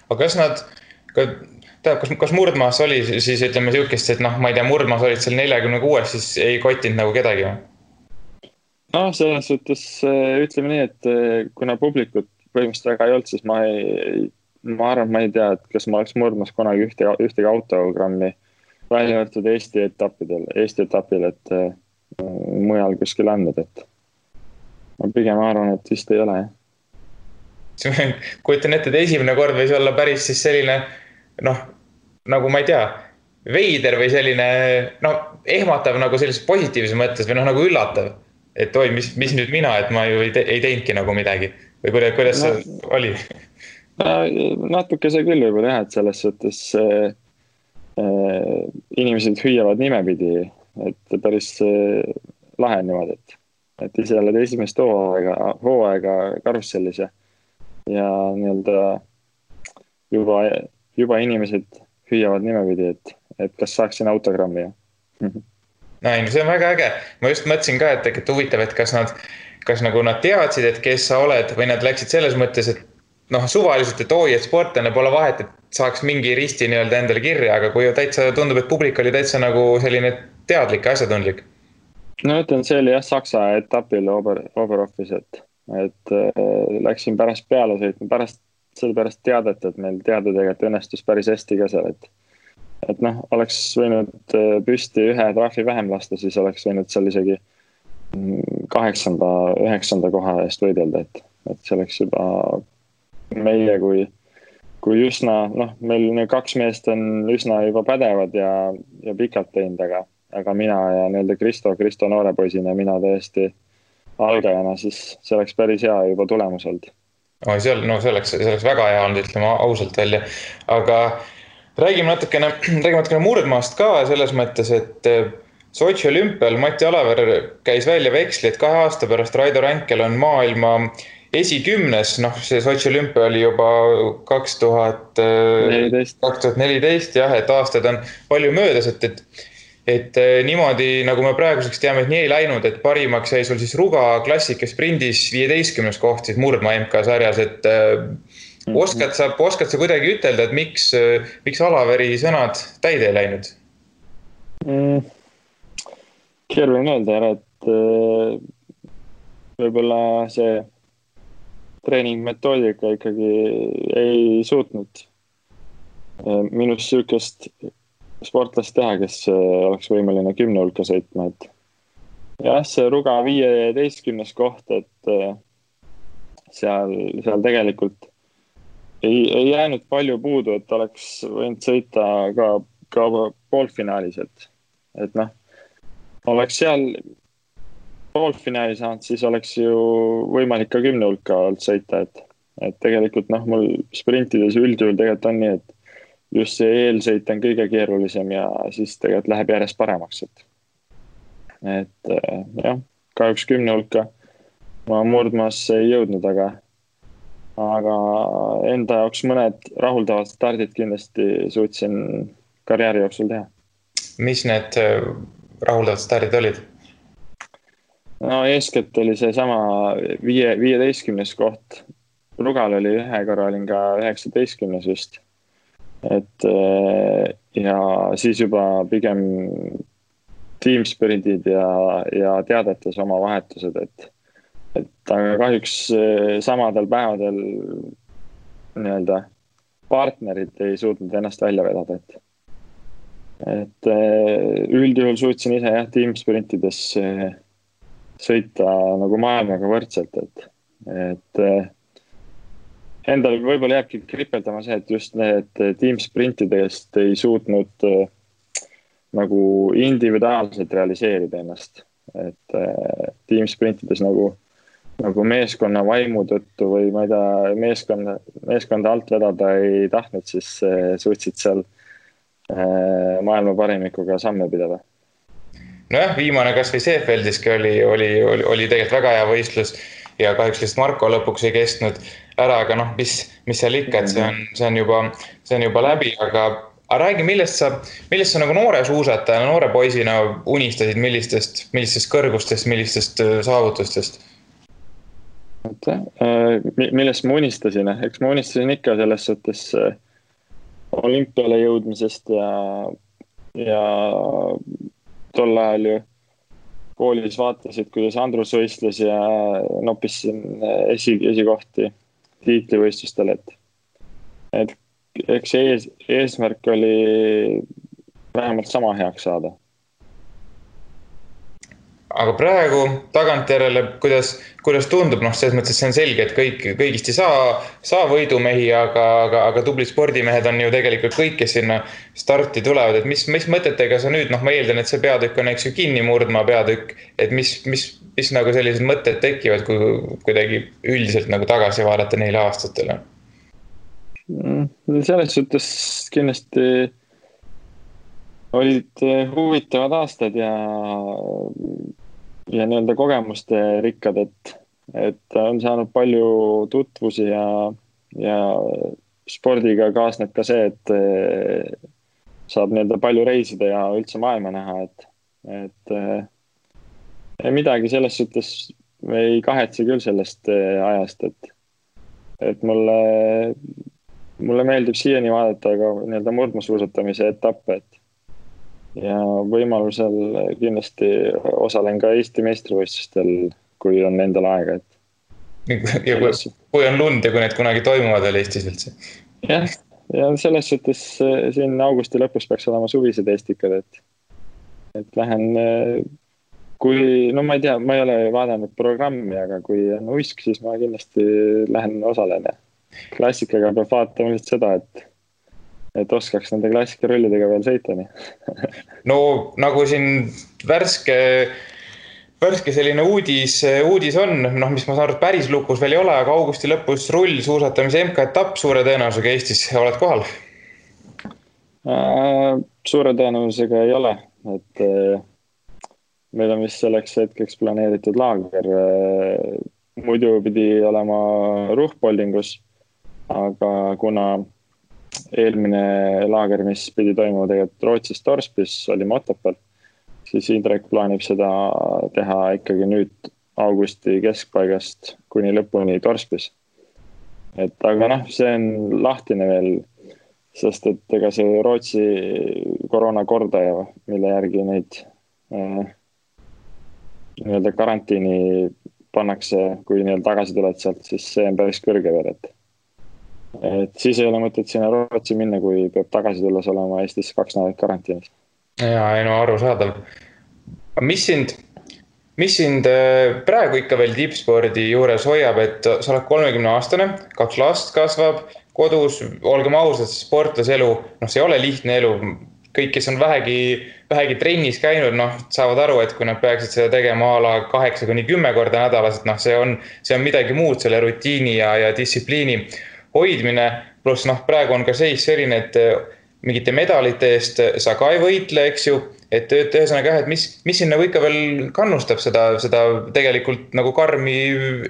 aga kas nad, tähendab, kas, kas murdmaas oli siis ütleme sihukest, et noh, ma ei tea, murdmaas olid seal neljakümne kuues, siis ei kottinud nagu kedagi või? noh, selles suhtes ütleme nii, et äh, kuna publikut põhimõtteliselt väga ei olnud, siis ma ei, ma arvan, ma ei tea, et kas ma oleks murdmas kunagi ühte, ühtegi autogrammi välja arvatud Eesti etappidel, Eesti etapil, et äh, mujal kuskil andnud, et ma pigem arvan, et vist ei ole jah. kujutan ette, et esimene kord võis olla päris siis selline noh, nagu ma ei tea, veider või selline noh, ehmatav nagu sellises positiivses mõttes või noh, nagu üllatav. et oi, mis, mis nüüd mina, et ma ju ei, te, ei teinudki nagu midagi või kuidas, kuidas no, see oli? natuke see küll võib-olla jah, et selles suhtes äh, äh, inimesed hüüavad nimepidi, et päris äh, lahe on niimoodi, et, et ise oled esimest hooaega, hooaega karussellis ja, ja nii-öelda juba juba inimesed hüüavad nimepidi, et, et kas saaksin autogrammi ja no ei, no see on väga äge, ma just mõtlesin ka, et tegelikult huvitav, et kas nad, kas nagu nad teadsid, et kes sa oled või nad läksid selles mõttes, et noh, suvaliselt, et oi, et sportlane pole vahet, et saaks mingi risti nii-öelda endale kirja, aga kui täitsa tundub, et publik oli täitsa nagu selline teadlik ja asjatundlik. no ütlen, see oli jah, Saksa etapil Ober, Oberhofis, et, et äh, läksin pärast peale sõitma, pärast sellepärast teadet, et meil teade tegelikult õnnestus päris hästi ka seal, et. et noh, oleks võinud äh, püsti ühe trahvi vähem lasta, siis oleks võinud seal isegi mm, kaheksanda, üheksanda koha eest võidelda, et, et see oleks juba meie kui, kui üsna noh, meil kaks meest on üsna juba pädevad ja, ja pikalt teinud, aga, aga mina ja nii-öelda Kristo, Kristo noore poisina mina täiesti algajana, siis see oleks päris hea juba tulemus olnud. oi, seal, no see oleks, see oleks väga hea olnud, ütleme ausalt välja, aga räägime natukene, räägime natukene murdmaast ka selles mõttes, et Sotši olümpial Mati Alaver käis välja veksli, et kahe aasta pärast Raido Ränkel on maailma esikümnes, noh, see Sotši olümpia oli juba kaks tuhat, kaks tuhat neliteist jah, et aastaid on palju möödas, et, et et eh, niimoodi, nagu me praeguseks teame, et nii ei läinud, et parimaks jäi sul siis Ruga klassika sprindis viieteistkümnes koht siis murdmaa MK-sarjas, et -hmm. oskad sa, oskad sa kuidagi ütelda, et miks, miks Alaveri sõnad täide ei läinud mm,? Keeruline öelda ära, et võib-olla see treeningmetoodika ikkagi ei suutnud minust sihukest sportlast teha, kes äh, oleks võimeline kümne hulka sõitma, et jah, see Ruga viieteistkümnes koht, et äh, seal, seal tegelikult ei, ei jäänud palju puudu, et oleks võinud sõita ka, ka poolfinaalis, et, et noh, oleks seal poolfinaali saanud, siis oleks ju võimalik ka kümne hulka olnud sõita, et, et tegelikult noh, mul sprintides üldjuhul tegelikult on nii, et just see eelsõit on kõige keerulisem ja siis tegelikult läheb järjest paremaks, et. et äh, jah, kahjuks kümne hulka ma murdmas ei jõudnud, aga, aga enda jaoks mõned rahuldavad stardid kindlasti suutsin karjääri jooksul teha. mis need äh, rahuldavad stardid olid? no eeskätt oli seesama viie, viieteistkümnes koht. Rugal oli ühe korra olin ka üheksateistkümnes vist et äh, ja siis juba pigem tiimsprindid ja, ja teadetes oma vahetused, et, et aga kahjuks äh, samadel päevadel nii-öelda partnerid ei suutnud ennast välja vedada, et, et äh, üldjuhul suutsin ise jah, tiimsprintides sõita nagu maailmaga võrdselt, et, et endal võib-olla jääbki kripeldama see, et just need tiimsprintidest ei suutnud nagu individuaalselt realiseerida ennast. et tiimsprintides nagu, nagu meeskonna vaimu tõttu või ma ei tea, meeskonna, meeskonda alt vedada ei tahtnud, siis suutsid seal maailma parimikuga samme pidada. Nojah, viimane kasvõi Seefeldiski oli, oli, oli, oli tegelikult väga hea võistlus ja kahjuks lihtsalt Marko lõpuks ei kestnud ära, aga noh, mis, mis seal ikka, et see on, see on juba, see on juba läbi, aga aga räägi, millest sa, millest sa nagu noore suusatajana, noore poisina unistasid, millistest, millistest kõrgustest, millistest äh, saavutustest? oota, äh, millest ma unistasin, eks ma unistasin ikka selles suhtes äh, olümpiale jõudmisest ja, ja tol ajal ju koolis vaatasid, kuidas Andrus võistles ja noppis siin esi, esikohti tiitlivõistlustel, et, et eks ees, eesmärk oli vähemalt sama heaks saada. Aga praegu tagantjärele, kuidas, kuidas tundub, noh, selles mõttes, et see on selge, et kõik, kõigist ei saa, saa võidumehi, aga, aga, aga tublid spordimehed on ju tegelikult kõik, kes sinna starti tulevad, et mis, mis mõtetega sa nüüd, noh, ma eeldan, et see peatükk on, eks ju, kinni murdma peatükk, et mis, mis, mis nagu sellised mõtted tekivad, kui kuidagi üldiselt nagu tagasi vaadata neile aastatele? Mm, selles suhtes kindlasti olid huvitavad aastad ja, ja nii-öelda kogemuste rikkad, et, et on saanud palju tutvusi ja, ja spordiga kaasneb ka see, et eh, saab nii-öelda palju reisida ja üldse maailma näha, et, et eh, midagi selles suhtes ei kahetse küll sellest äh, ajast, et, et mulle, mulle meeldib siiani vaadata ka nii-öelda murdmaasuusatamise etappe, et ja võimalusel kindlasti osalen ka Eesti meistrivõistlustel, kui on endal aega, et. ja kui, kui on lund ja kui need kunagi toimuvad veel Eestis üldse. jah, ja selles suhtes äh, siin augusti lõpus peaks olema suvised Eestikad, et, et lähen äh, kui, no ma ei tea, ma ei ole vaadanud programmi, aga kui on uisk, siis ma kindlasti lähen osalen ja klassikaga peab vaatama lihtsalt seda, et, et oskaks nende klassikarullidega veel sõita, nii no nagu siin värske, värske selline uudis, uudis on, noh, mis ma saan aru, et päris lukus veel ei ole, aga augusti lõpus rullsuusatamise MK-etapp suure tõenäosusega Eestis, oled kohal äh,? suure tõenäosusega ei ole, et äh, meil on vist selleks hetkeks planeeritud laager äh, muidu pidi olema Ruhpoldingus, aga kuna eelmine laager, mis pidi toimuma tegelikult Rootsis Torspis, oli Motopal, siis Indrek plaanib seda teha ikkagi nüüd augusti keskpaigast kuni lõpuni Torspis. et aga noh, see on lahtine veel, sest et ega see Rootsi koroonakordaja, mille järgi neid äh, nii-öelda karantiini pannakse, kui nii-öelda tagasi tuled sealt, siis see on päris kõrge veel, et. Et siis ei ole mõtet sinna Rootsi minna, kui peab tagasi tulles olema Eestis kaks nädalat karantiinis. ja, ei no arusaadav. mis sind, mis sind äh, praegu ikka veel tippspordi juures hoiab, et sa oled kolmekümne aastane, kaks last kasvab kodus, olgem ausad, sportlase elu, noh, see ei ole lihtne elu kõik, kes on vähegi, vähegi trennis käinud, noh, saavad aru, et kui nad peaksid seda tegema a la kaheksa kuni kümme korda nädalas, et noh, see on, see on midagi muud, selle rutiini ja, ja distsipliini hoidmine. pluss noh, praegu on ka seis selline, et eh, mingite medalite eest sa ka ei võitle, eks ju. et, et ühesõnaga jah, et mis, mis sind nagu ikka veel kannustab seda, seda tegelikult nagu karmi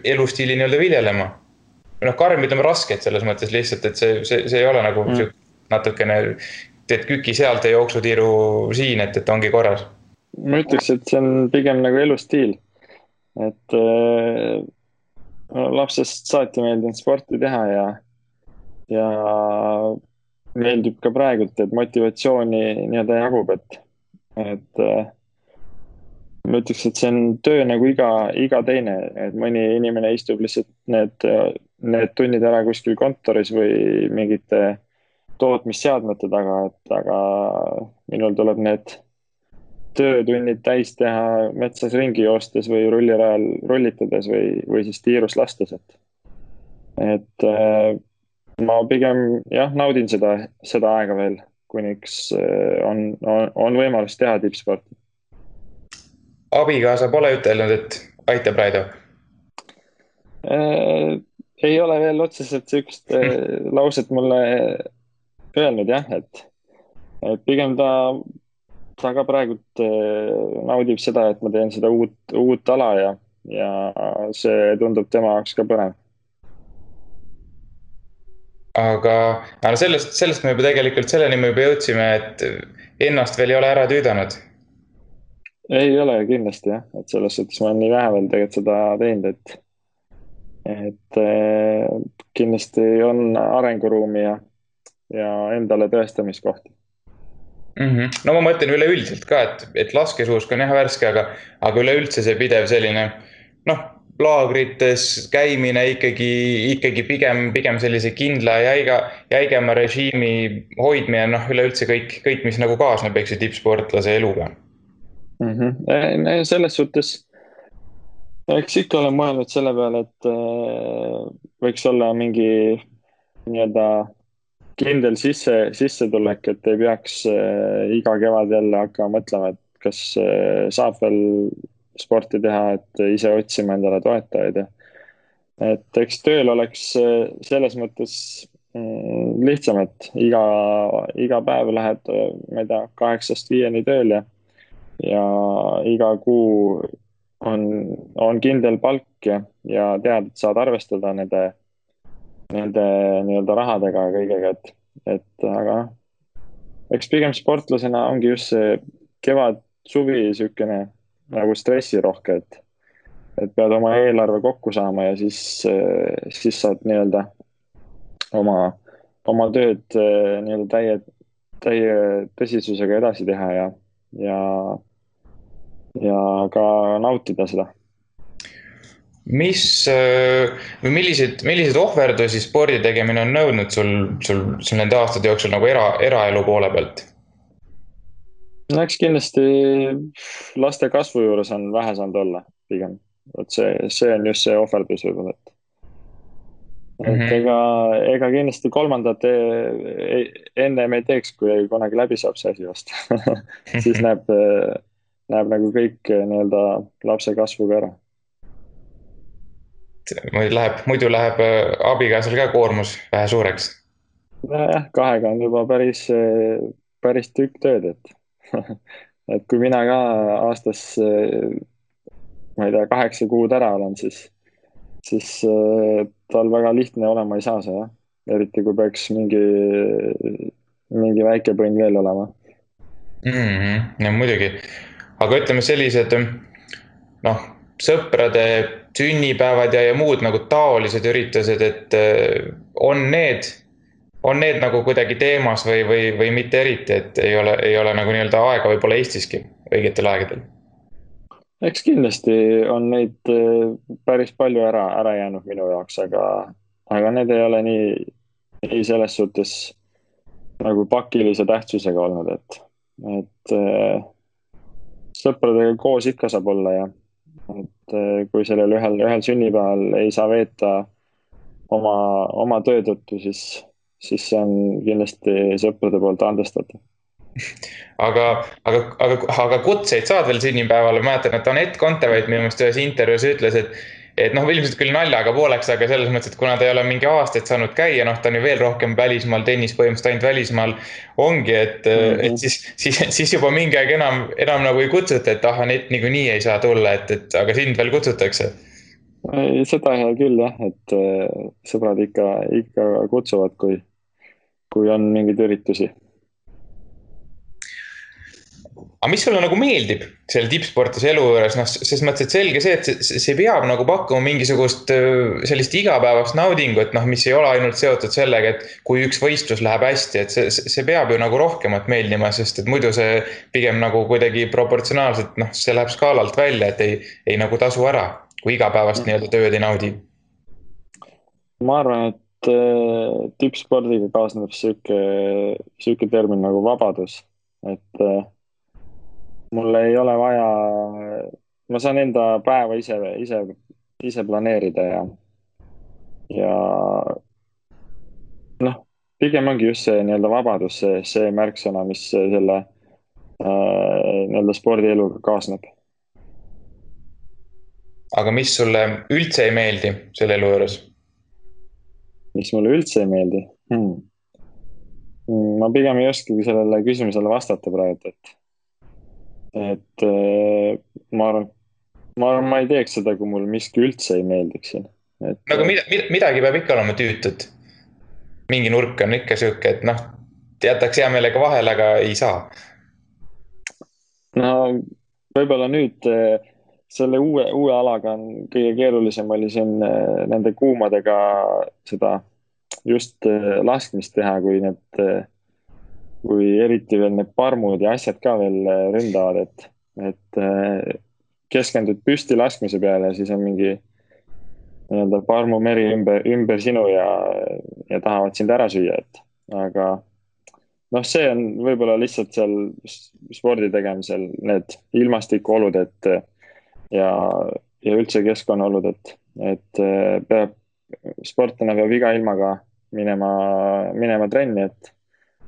elustiili nii-öelda viljelema. noh, karm ütleme rasket selles mõttes lihtsalt, et see, see, see ei ole nagu mm. natukene teed küki sealt ja jooksutiiru siin, et, et ongi korras? ma ütleks, et see on pigem nagu elustiil. et äh, lapsest saati meeldinud sporti teha ja, ja meeldib ka praegult, et motivatsiooni nii-öelda jagub, et, et äh, ma ütleks, et see on töö nagu iga, iga teine, et mõni inimene istub lihtsalt need, need tunnid ära kuskil kontoris või mingite tootmisseadmete taga, et aga minul tuleb need töötunnid täis teha metsas ringi joostes või rullirajal rullitades või, või siis tiirus lastes, et. et äh, ma pigem jah, naudin seda, seda aega veel, kuniks äh, on, on, on võimalus teha tippsporti. abikaasa pole ütelnud, et aitab, Raido äh,? ei ole veel otseselt sihukest äh, lauset mulle öelnud jah, et, et pigem ta, ta ka praegult naudib seda, et ma teen seda uut, uut ala ja, ja see tundub tema jaoks ka põnev. Aga, aga sellest, sellest me juba tegelikult, selleni me juba jõudsime, et ennast veel ei ole ära tüüdanud. ei ole kindlasti jah, et selles suhtes ma olen nii vähe veel tegelikult seda teinud, et, et eh, kindlasti on arenguruumi ja ja endale tõestamiskohti mm. -hmm. no ma mõtlen üleüldiselt ka, et, et laskesuusk on jah värske, aga, aga üleüldse see pidev selline noh, laagrites käimine ikkagi, ikkagi pigem, pigem sellise kindla jäiga, jäigema režiimi hoidmine, noh, üleüldse kõik, kõik, mis nagu kaasneb, eks ju, tippsportlase eluga mm. -hmm. selles suhtes, eks ikka olen mõelnud selle peale, et äh, võiks olla mingi nii-öelda kindel sisse, sissetulek, et ei peaks äh, iga kevad jälle hakkama mõtlema, et kas äh, saab veel sporti teha, et ise otsima endale toetajaid ja. et eks tööl oleks äh, selles mõttes mm, lihtsam, et iga, iga päev lähed, ma ei tea, kaheksast viieni tööl ja, ja iga kuu on, on kindel palk ja, ja tead, et saad arvestada nende nende nii-öelda rahadega ja kõigega, et, et aga noh. eks pigem sportlasena ongi just see kevad, suvi niisugune nagu stressirohke, et, pead oma eelarve kokku saama ja siis, siis saad nii-öelda oma, oma tööd nii-öelda täie, täie tõsisusega edasi teha ja, ja, ja ka nautida seda mis äh, või milliseid, milliseid ohverdusi spordi tegemine on nõudnud sul, sul, sul nende aastate jooksul nagu era, eraelu poole pealt? No eks kindlasti laste kasvu juures on vähe saanud olla pigem, vot see, see on just see ohverdus võib-olla, et. et mm -hmm. ega, ega kindlasti kolmandat e, e, ennem ei teeks, kui kunagi läbi saab see asi vast siis näeb, näeb nagu kõik nii-öelda lapse kasvuga ära. muidu läheb, muidu läheb abikaasal ka koormus vähe suureks. nojah, kahega on juba päris, päris tükk tööd, et et kui mina ka aastas, ma ei tea, kaheksa kuud ära olen, siis siis äh, tal väga lihtne olema ei saa see jah. eriti kui peaks mingi, mingi väike põnn veel olema mm. -hmm. no muidugi, aga ütleme sellised noh, sõprade sünnipäevad ja, ja muud nagu taolised üritused, et äh, on need, on need nagu kuidagi teemas või, või, või mitte eriti, et ei ole, ei ole nagu nii-öelda aega võib-olla Eestiski õigetel aegadel? Eks kindlasti on neid äh, päris palju ära, ära jäänud minu jaoks, aga, aga need ei ole nii, nii selles suhtes nagu pakilise tähtsusega olnud, et, et äh, sõpradega koos ikka saab olla ja et äh, kui sellel ühel, ühel sünnipäeval ei saa veeta oma, oma töö tõttu, siis, siis see on kindlasti sõprade poolt andestatav aga, aga, aga, aga kutseid saad veel sünnipäevale, ma mäletan, et Anett Kontaveit minu meelest ühes intervjuus ütles, et et noh, ilmselt küll naljaga pooleks, aga selles mõttes, et kuna ta ei ole mingi aastaid saanud käia, noh, ta on ju veel rohkem välismaal, tennis põhimõtteliselt ainult välismaal ongi, et mm, -hmm. et siis, siis, siis juba mingi aeg enam, enam nagu ei kutsuta, et ah, Anett niikuinii ei saa tulla, et, et aga sind veel kutsutakse. seda hea küll jah, et äh, sõbrad ikka, ikka kutsuvad, kui, kui on mingeid üritusi. Aga mis sulle nagu meeldib selle tippsportlase elu juures, noh, ses mõttes, et selge see, et see, see peab nagu pakkuma mingisugust sellist igapäevast naudingut, noh, mis ei ole ainult seotud sellega, et kui üks võistlus läheb hästi, et see, see peab ju nagu rohkemat meeldima, sest et muidu see pigem nagu kuidagi proportsionaalselt, noh, see läheb skaalalt välja, et ei, ei nagu tasu ära, kui igapäevast nii-öelda tööd ei naudi. ma arvan, et äh, tippspordiga kaasneb sihuke, sihuke termin nagu vabadus, et äh, mul ei ole vaja, ma saan enda päeva ise, ise, ise planeerida ja, ja noh, pigem ongi just see nii-öelda vabadus, see, see märksõna, mis selle äh, nii-öelda spordieluga kaasneb. aga mis sulle üldse ei meeldi selle elu juures? Mis mulle üldse ei meeldi hmm.? ma pigem ei oskagi sellele küsimusele vastata praegu, et et äh, ma arvan, ma arvan, ma ei teeks seda, kui mul miski üldse ei meeldiks siin. et. no aga mida, midagi peab ikka olema tüütut. mingi nurk on ikka sihuke, et noh, jätaks hea meelega vahele, aga ei saa. no võib-olla nüüd äh, selle uue, uue alaga on kõige keerulisem oli siin äh, nende kuumadega seda just laskmist teha, kui need kui eriti veel need parmud ja asjad ka veel äh, ründavad, et, et äh, keskendud püsti laskmise peale siis on mingi nii-öelda parmumeri ümber, ümber sinu ja, ja tahavad sind ära süüa, et aga noh, see on võib-olla lihtsalt seal spordi tegemisel need ilmastikuolud, et ja, ja üldse keskkonnaolud, et, et äh, peab, sportlane peab iga ilmaga minema, minema trenni, et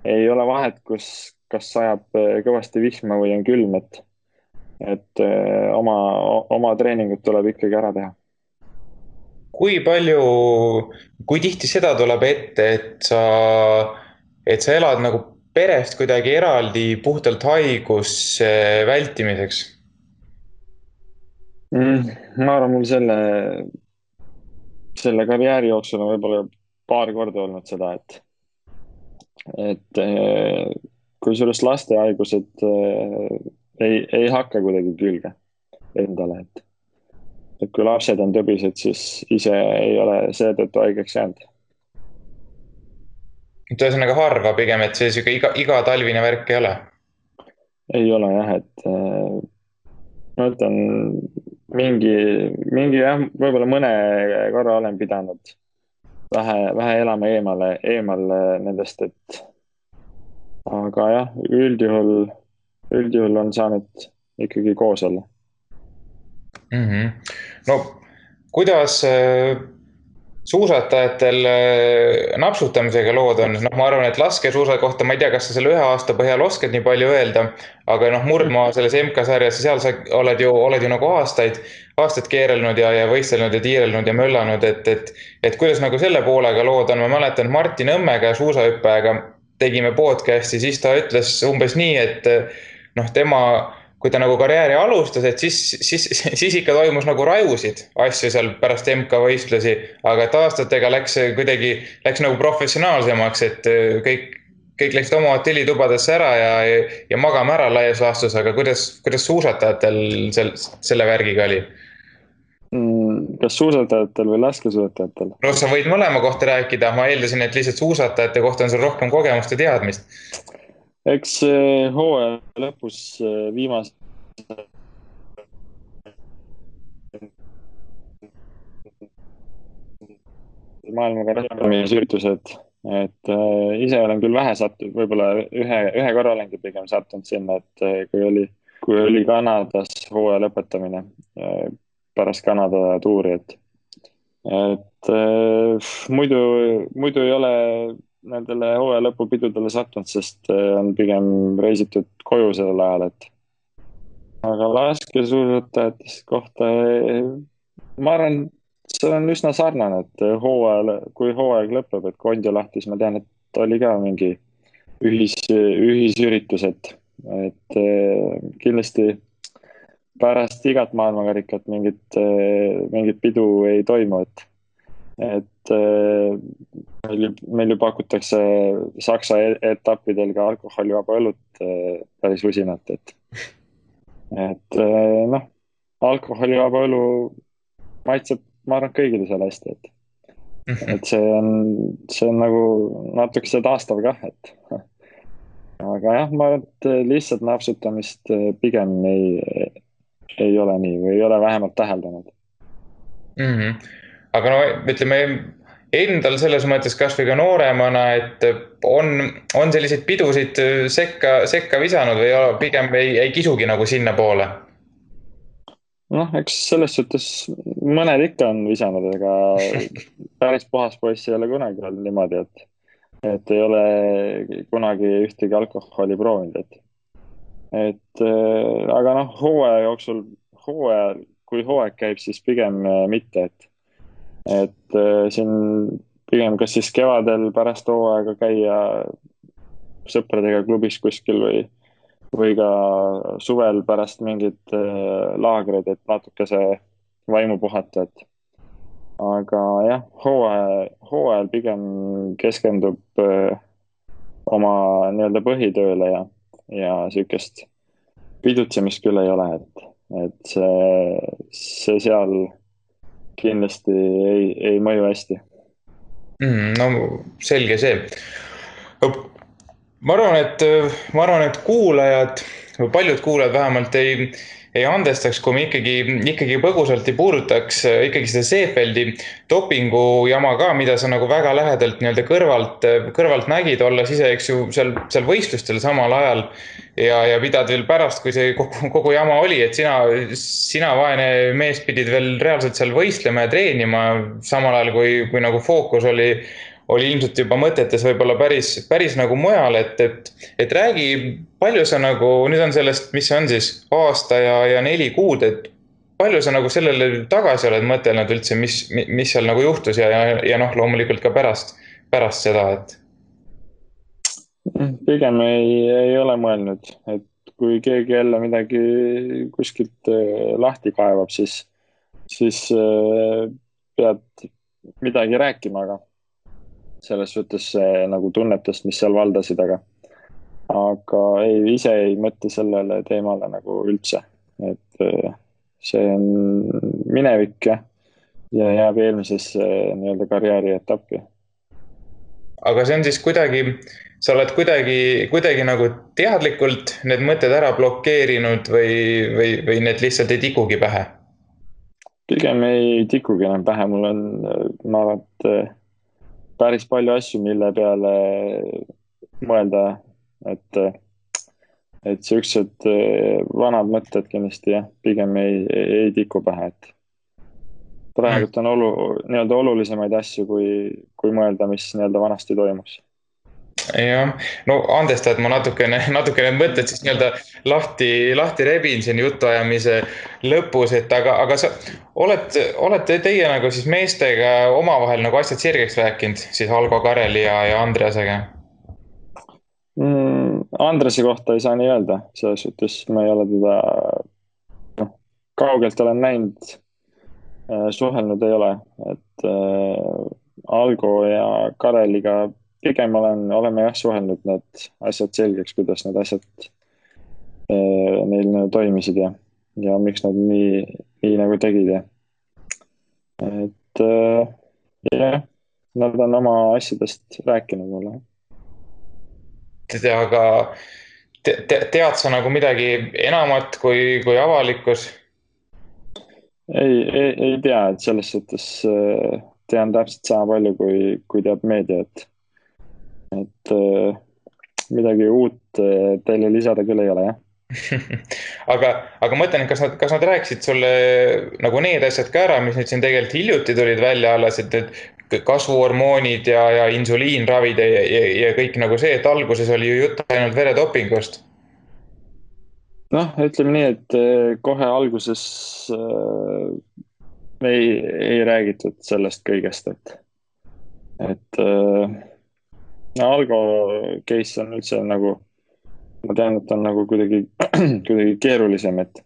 ei ole vahet, kus, kas sajab äh, kõvasti vihma või on külm, et, et äh, oma, oma treeningud tuleb ikkagi ära teha. kui palju, kui tihti seda tuleb ette, et sa, et sa elad nagu perest kuidagi eraldi puhtalt haiguse vältimiseks? Ma arvan, mul selle, selle karjääri jooksul on võib-olla paar korda olnud seda, et et eh, kusjuures laste haigused eh, ei, ei hakka kuidagi külge endale, et, et kui lapsed on tõbised, siis ise ei ole seetõttu haigeks jäänud. et ühesõnaga harva pigem, et see sihuke iga, igatalvine värk ei ole? ei ole jah, et eh, ma ütlen mingi, mingi jah, võib-olla mõne korra olen pidanud vähe, vähe elame eemale, eemal nendest, et aga jah, üldjuhul, üldjuhul on saanud ikkagi koos olla mm. -hmm. no kuidas, suusatajatel äh, napsutamisega lood on, noh, ma arvan, et laskesuusa kohta ma ei tea, kas sa selle ühe aasta põhjal oskad nii palju öelda. aga noh, murdmaa selles MK-sarjas, seal sa oled ju, oled ju nagu aastaid, aastaid keerelnud ja, ja võistelnud ja tiirelnud ja möllanud, et, et. et kuidas nagu selle poolega lood on, ma mäletan Martin Õmmega, suusahüppajaga tegime podcast'i, siis ta ütles umbes nii, et noh, tema kui ta nagu karjääri alustas, et siis, siis, siis ikka toimus nagu rajusid asju seal pärast MK-võistlusi. aga et aastatega läks see kuidagi, läks nagu professionaalsemaks, et äh, kõik, kõik läksid oma hotellitubadesse ära ja, ja magama ära laias laastus, aga kuidas, kuidas suusatajatel sel, selle värgiga oli? Mm, kas suusatajatel või laskesuusatajatel? no sa võid mõlema kohta rääkida, ma eeldasin, et lihtsalt suusatajate kohta on sul rohkem kogemust ja teadmist eks hooaja lõpus äh, viimase maailmakarjääriüritused, et äh, ise olen küll vähe sattunud, võib-olla ühe, ühe korra olengi pigem sattunud sinna, et kui oli, kui oli Kanadas hooaja lõpetamine pärast Kanada tuuri, et, et äh, muidu, muidu ei ole nendele hooaja lõpupidudele sattunud, sest äh, on pigem reisitud koju sellel ajal, et. aga laskesuusatajate kohta, äh, ma arvan, see on üsna sarnane, et hooajal, kui hooaeg lõpeb, et kui Ondio lahti, siis ma tean, et oli ka mingi ühis, ühisüritus, et, et äh, kindlasti pärast igat maailmakarikat mingit, mingit pidu ei toimu, et et äh, meil meil ju pakutakse Saksa e-, etappidel ka alkoholivaba õlut äh, päris usinalt, et. et äh, noh, alkoholivaba õlu maitseb, ma arvan, kõigile seal hästi, et. et see on, see on nagu natukese taastav kah, et. aga jah, ma arvan, et lihtsalt napsutamist pigem ei, ei ole nii või ei ole vähemalt täheldanud mm. -hmm aga no ütleme endal selles mõttes kasvõi ka nooremana, et on, on selliseid pidusid sekka, sekka visanud või pigem ei, ei kisugi nagu sinnapoole? noh, eks selles suhtes mõned ikka on visanud, ega päris puhas poiss ei ole kunagi olnud niimoodi, et, et ei ole kunagi ühtegi alkoholi proovinud, et, et aga noh, hooaja jooksul, hooajal, kui hooaeg käib, siis pigem mitte, et et äh, siin pigem kas siis kevadel pärast hooaega käia sõpradega klubis kuskil või, või ka suvel pärast mingeid äh, laagreid, et natukese vaimu puhata, et. aga jah, hooaja, hooajal pigem keskendub äh, oma nii-öelda põhitööle ja, ja sihukest pidutsemist küll ei ole, et, et see, see seal kindlasti ei, ei mõju hästi mm,. no selge see. ma arvan, et, ma arvan, et kuulajad, paljud kuulajad vähemalt ei, ei andestaks, kui me ikkagi, ikkagi põgusalt ei puudutaks ikkagi seda Seefeldi dopingu jama ka, mida sa nagu väga lähedalt nii-öelda kõrvalt, kõrvalt nägid, olles ise, eks ju, seal, seal võistlustel samal ajal ja, ja pidad veel pärast, kui see kogu, kogu jama oli, et sina, sina, vaene mees, pidid veel reaalselt seal võistlema ja treenima, samal ajal kui, kui nagu fookus oli, oli ilmselt juba mõtetes võib-olla päris, päris nagu mujal, et, et, et räägi, palju sa nagu, nüüd on sellest, mis see on siis, aasta ja, ja neli kuud, et palju sa nagu sellele tagasi oled mõtelnud üldse, mis, mis seal nagu juhtus ja, ja, ja noh, loomulikult ka pärast, pärast seda, et? Pigem ei, ei ole mõelnud, et kui keegi jälle midagi kuskilt äh, lahti kaevab, siis, siis äh, pead midagi rääkima, aga selles suhtes nagu tunnetest, mis seal valdasid, aga, aga ei, ise ei mõtle sellele teemale nagu üldse, et äh, see on minevik jah, ja jääb eelmisesse nii-öelda karjääri etappi. aga see on siis kuidagi sa oled kuidagi, kuidagi nagu teadlikult need mõtted ära blokeerinud või, või, või need lihtsalt ei tikugi pähe? pigem ei tikugi enam pähe, mul on, ma arvan, et päris palju asju, mille peale mõelda, et, et siuksed vanad mõtted kindlasti jah, pigem ei, ei, ei tiku pähe, et praegult on olu, nii-öelda olulisemaid asju, kui, kui mõelda, mis nii-öelda vanasti toimus jah, no andesta, et ma natukene, natukene mõtted siis nii-öelda lahti, lahti rebin siin jutuajamise lõpus, et aga, aga sa oled, olete teie nagu siis meestega omavahel nagu asjad sirgeks rääkinud siis Algo Kareli ja, ja Andreasega? Mm,? Andrese kohta ei saa nii öelda, selles suhtes ma ei ole teda, noh, kaugelt olen näinud. Äh,, suhelnud ei ole, et äh, Algo ja Kareliga pigem olen, oleme jah suhelnud need asjad selgeks, kuidas need asjad äh, neil toimisid ja, ja miks nad nii, nii nagu tegid ja. et äh, jah, nad on oma asjadest rääkinud mulle. aga te, te, tead sa nagu midagi enamat kui, kui avalikkus? ei, ei, ei tea, et selles suhtes äh, tean täpselt sama palju, kui, kui teab meedia, et et äh, midagi uut äh, teile lisada küll ei ole, jah aga, aga ma mõtlen, et kas nad, kas nad rääkisid sulle nagu need asjad ka ära, mis nüüd siin tegelikult hiljuti tulid välja alles, et, et kasvuhormoonid ja, ja insuliinravid ja, ja, ja kõik nagu see, et alguses oli ju jutt ainult veredopingust. noh, ütleme nii, et äh, kohe alguses äh, ei, ei räägitud sellest kõigest, et, et äh, no Algo case on üldse nagu, ma tean, et on nagu kuidagi, kuidagi keerulisem, et,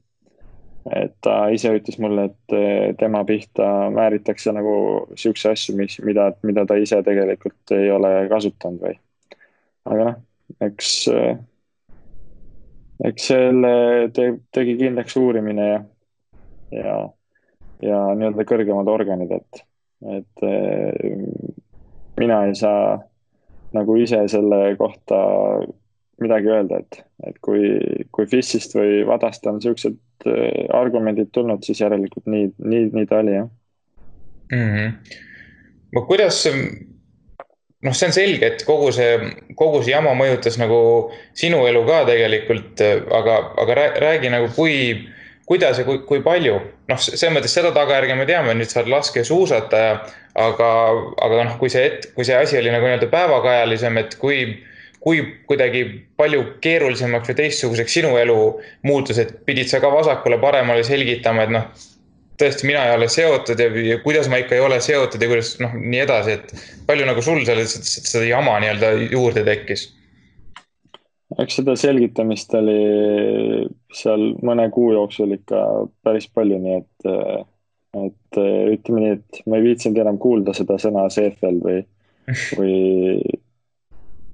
et ta ise ütles mulle, et eh, tema pihta määritakse nagu siukse asju, mis, mida, mida ta ise tegelikult ei ole kasutanud või. aga noh, eks, eh, eks selle te, tegi kindlaks uurimine ja, ja, ja nii-öelda kõrgemad organid, et, et eh, mina ei saa nagu ise selle kohta midagi öelda, et, et kui, kui FIS-ist või VADast on siuksed äh, argumendid tulnud, siis järelikult nii, nii, nii ta oli, jah mm. -hmm. no kuidas, noh, see on selge, et kogu see, kogu see jama mõjutas nagu sinu elu ka tegelikult, aga, aga räägi nagu, kui, kuidas ja kui, kui palju? noh, selles mõttes seda tagajärge me teame, nüüd sa oled laskesuusataja aga, aga noh, kui see hetk, kui see asi oli nagu nii-öelda päevakajalisem, et kui, kui kuidagi palju keerulisemaks või teistsuguseks sinu elu muutus, et pidid sa ka vasakule-paremale selgitama, et noh, tõesti, mina ei ole seotud ja, ja kuidas ma ikka ei ole seotud ja kuidas noh, nii edasi, et palju nagu sul selles, seda jama nii-öelda juurde tekkis? Eks seda selgitamist oli seal mõne kuu jooksul ikka päris palju, nii et et äh, ütleme nii, et ma ei viitsinud enam kuulda seda sõna CFL või, või,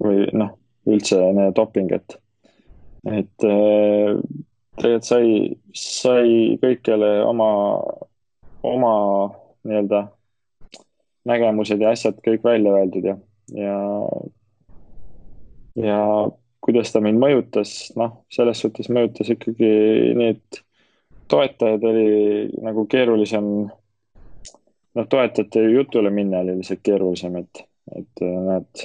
või noh, üldse doping, et, et äh, tegelikult sai, sai kõikjale oma, oma nii-öelda nägemused ja asjad kõik välja öeldud ja, ja, ja kuidas ta mind mõjutas, noh, selles suhtes mõjutas ikkagi nii, et toetajaid oli nagu keerulisem, noh, toetajate jutule minna oli lihtsalt keerulisem, et, et äh, nad,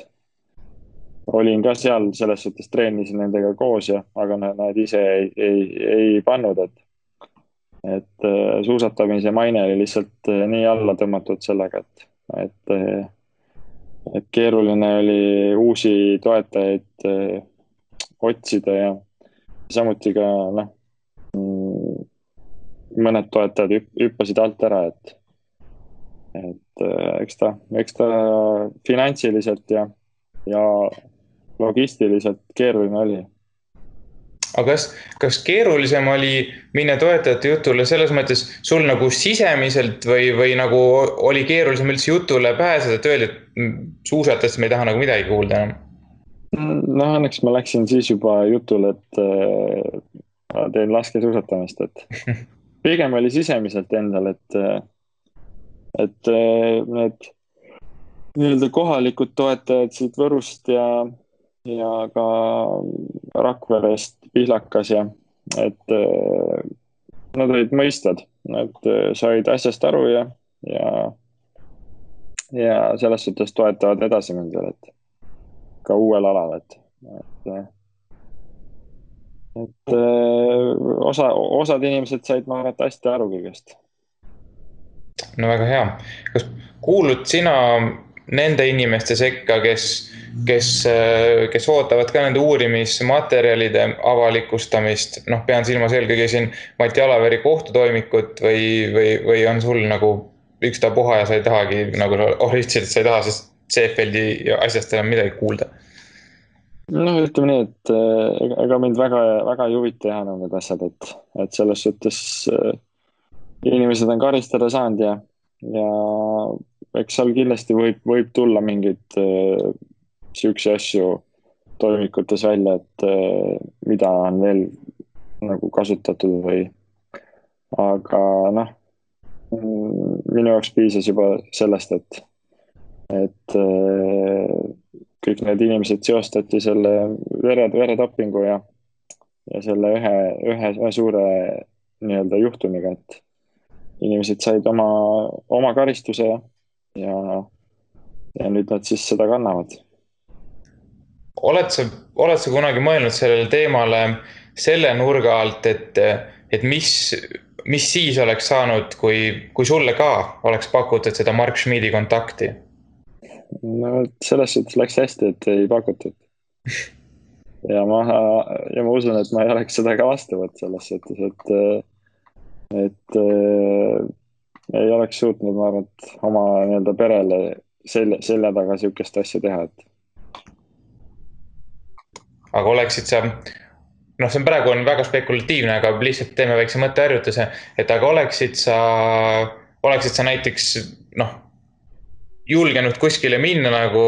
olin ka seal selles suhtes, treenisin nendega koos ja, aga nad, nad ise ei, ei, ei pannud, et, et äh, suusatamise maine oli lihtsalt äh, nii alla tõmmatud sellega, et, et, et keeruline oli uusi toetajaid otsida ja samuti ka noh mm, mõned toetajad hüppasid alt ära, et, et äh, eks ta, eks ta finantsiliselt ja, ja logistiliselt keeruline oli. aga kas, kas keerulisem oli minna toetajate jutule selles mõttes sul nagu sisemiselt või, või nagu oli keerulisem üldse jutule pääseda, et öeldi, et suusatast me ei taha nagu midagi kuulda enam? No õnneks ma läksin siis juba jutule, et äh, teen laskesuusatamist, et pigem oli sisemiselt endal, et, et need nii-öelda kohalikud toetajad siit Võrust ja, ja ka Rakverest, Pihlakas ja et nad olid mõistvad, nad said asjast aru ja, ja, ja selles suhtes toetavad edasi mind veel, et ka uuel alal, et, et et öö, osa, osad inimesed said, ma arvan, et hästi aru kõigest. no väga hea, kas kuulud sina nende inimeste sekka, kes, kes, kes ootavad ka nende uurimismaterjalide avalikustamist, noh, pean silmas eelkõige siin Mati Alaveri kohtutoimikut või, või, või on sul nagu ükstapuha ja sa ei tahagi nagu et sa ei taha sellest Seefeldi asjast enam midagi kuulda? noh, ütleme nii, et ega mind väga, väga ei huvita jah enam need asjad, et, et selles suhtes äh, inimesed on karistada saanud ja, ja eks seal kindlasti võib, võib tulla mingeid äh, siukseid asju toimikutes välja, et äh, mida on veel nagu kasutatud või, aga noh, minu jaoks piisas juba sellest, et, et äh, kõik need inimesed seostati selle vere, veretopingu ja, ja selle ühe, ühe, ühe suure nii-öelda juhtumiga, et inimesed said oma, oma karistuse ja, ja nüüd nad siis seda kannavad. oled sa, oled sa kunagi mõelnud sellele teemale selle nurga alt, et, et mis, mis siis oleks saanud, kui, kui sulle ka oleks pakutud seda Mark Schmidi kontakti? No selles suhtes läks hästi, et ei pakutud. ja ma, ja ma usun, et ma ei oleks seda ka vastu võtnud selles suhtes, et, et ei oleks suutnud, ma arvan, et oma nii-öelda perele selja, selja taga sihukest asja teha, et. aga oleksid sa, noh, see on praegu on väga spekulatiivne, aga lihtsalt teeme väikse mõtteharjutuse, et aga oleksid sa, oleksid sa näiteks noh, julgenud kuskile minna nagu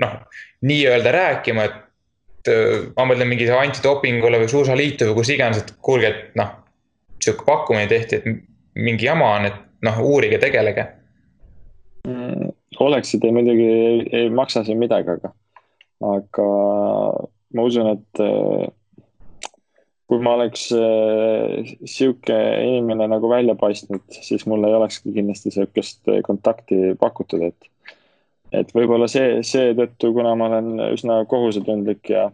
noh, nii-öelda rääkima, et ma mõtlen mingi antidopingule või suusaliitu või kus iganes, et kuulge, et noh, sihuke pakkumine tehti, et mingi jama on, et noh, uurige, tegelege mm,. oleksid, ei muidugi ei maksa siin midagi, aga, aga ma usun, et äh, kui ma oleks äh, sihuke inimene nagu välja paistnud, siis mul ei olekski kindlasti sihukest kontakti pakutud, et et võib-olla see, seetõttu, kuna ma olen üsna kohusetundlik ja,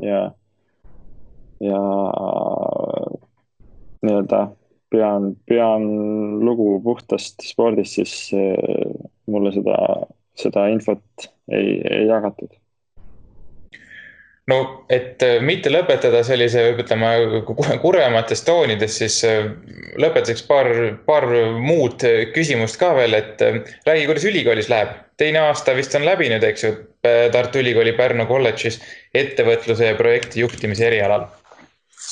ja, ja nii-öelda pean, pean lugu puhtast spordist, siis eh, mulle seda, seda infot ei, ei jagatud no et eh, mitte lõpetada sellise, ütleme, kurvemates toonides, siis eh, lõpetuseks paar, paar muud küsimust ka veel, et räägi, kuidas ülikoolis läheb. teine aasta vist on läbi nüüd, eks ju, Tartu Ülikooli Pärnu kolledžis ettevõtluse ja projekti juhtimise erialal.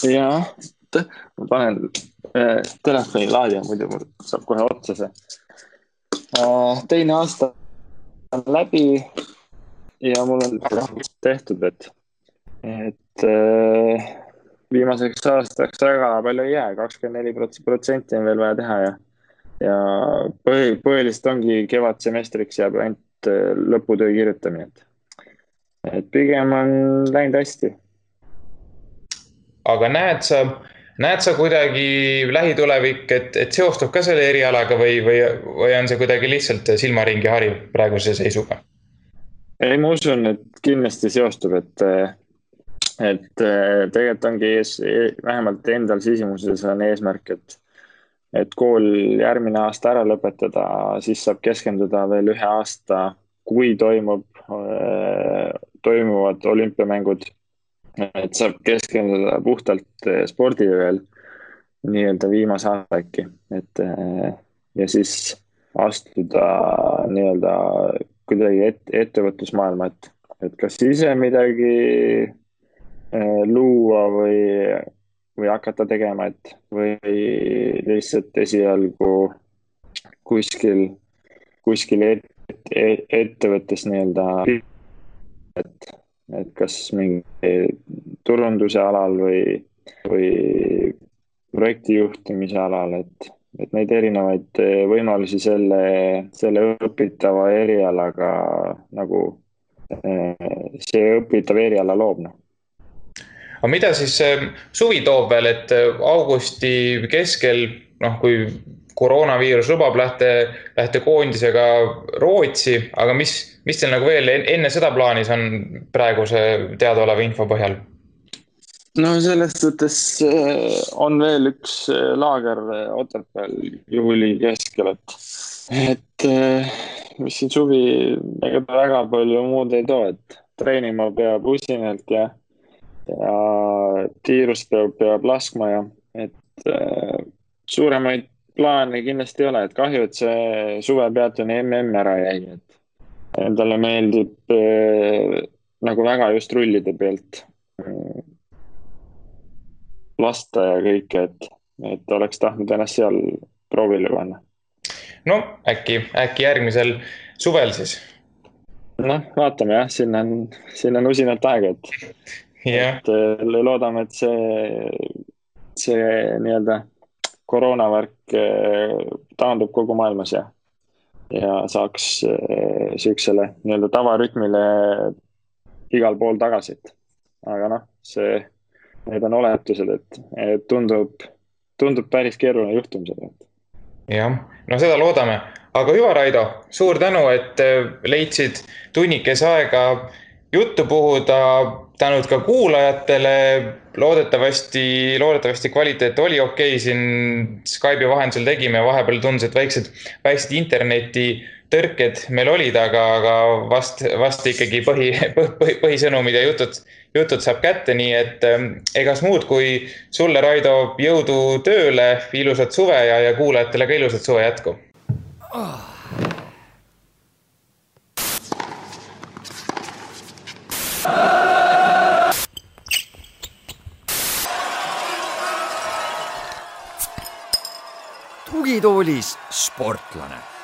jah, ma panen äh, telefoni laadima, muidu mul saab kohe otsa see äh,. teine aasta on läbi ja mul on tehtud, et, et äh, viimaseks aastaks väga palju ei jää, kakskümmend neli protsenti on veel vaja teha ja, ja põhi, põhiliselt ongi kevadsemestriks jääb ainult äh, lõputöö kirjutamine, et, et pigem on läinud hästi. aga näed sa näed sa kuidagi lähitulevik, et, et seostub ka selle erialaga või, või, või on see kuidagi lihtsalt silmaringi hariv praeguse seisuga? ei, ma usun, et kindlasti seostub, et, et tegelikult ongi ees, vähemalt endal sisimuses on eesmärk, et, et kool järgmine aasta ära lõpetada, siis saab keskenduda veel ühe aasta, kui toimub, toimuvad olümpiamängud. Et saab keskenduda puhtalt eh, spordile veel nii-öelda viimase aasta äkki, et ja siis astuda nii-öelda kuidagi et, ettevõtlusmaailma, et, et kas ise midagi luua või, või hakata tegema, et või lihtsalt esialgu kuskil, kuskil et, et, ettevõttes nii-öelda, et et kas mingi turunduse alal või, või projekti juhtimise alal, et, et neid erinevaid võimalusi selle, selle õpitava erialaga nagu see õpitav eriala loob, noh aga mida siis suvi toob veel, et augusti keskel, noh, kui koroonaviirus lubab lähte, lähtekoondisega Rootsi, aga mis, mis teil nagu veel enne seda plaanis on praeguse teadaoleva info põhjal? no selles suhtes äh, on veel üks laager Otepääl juuli keskel, et, et mis siin suvi, ega ta väga palju muud ei too, et treenima peab usinalt ja, ja tiirust peab, peab laskma ja, et suuremaid plaane kindlasti ei ole, et kahju, et see suvepeatuni mm ära jäi, et endale meeldib äh, nagu väga just rullide pealt äh, lasta ja kõike, et, et oleks tahtnud ennast seal proovile panna. no äkki, äkki järgmisel suvel siis? noh, vaatame jah, sinna on, sinna on usinalt aega, et yeah., et äh, loodame, et see, see nii-öelda koroonavärk äh, taandub kogu maailmas ja, ja saaks äh, sihukesele nii-öelda tavarütmile igal pool tagasi, et aga noh, see need on oletused, et, et tundub, tundub päris keeruline juhtum seda. jah, no seda loodame, aga hüva, Raido, suur tänu, et leidsid tunnikese aega juttu puhuda. Tänud ka kuulajatele. loodetavasti, loodetavasti kvaliteet oli okei okay. siin Skype'i vahendusel tegime, vahepeal tundus, et väiksed, väiksed interneti tõrked meil olid, aga, aga vast, vast ikkagi põhi, põhi, põhisõnumid ja jutud jutud saab kätte, nii et ähm, egas muud kui sulle, Raido, jõudu tööle, ilusat suve ja, ja kuulajatele ka ilusat suve jätku oh.. Tugitoolis sportlane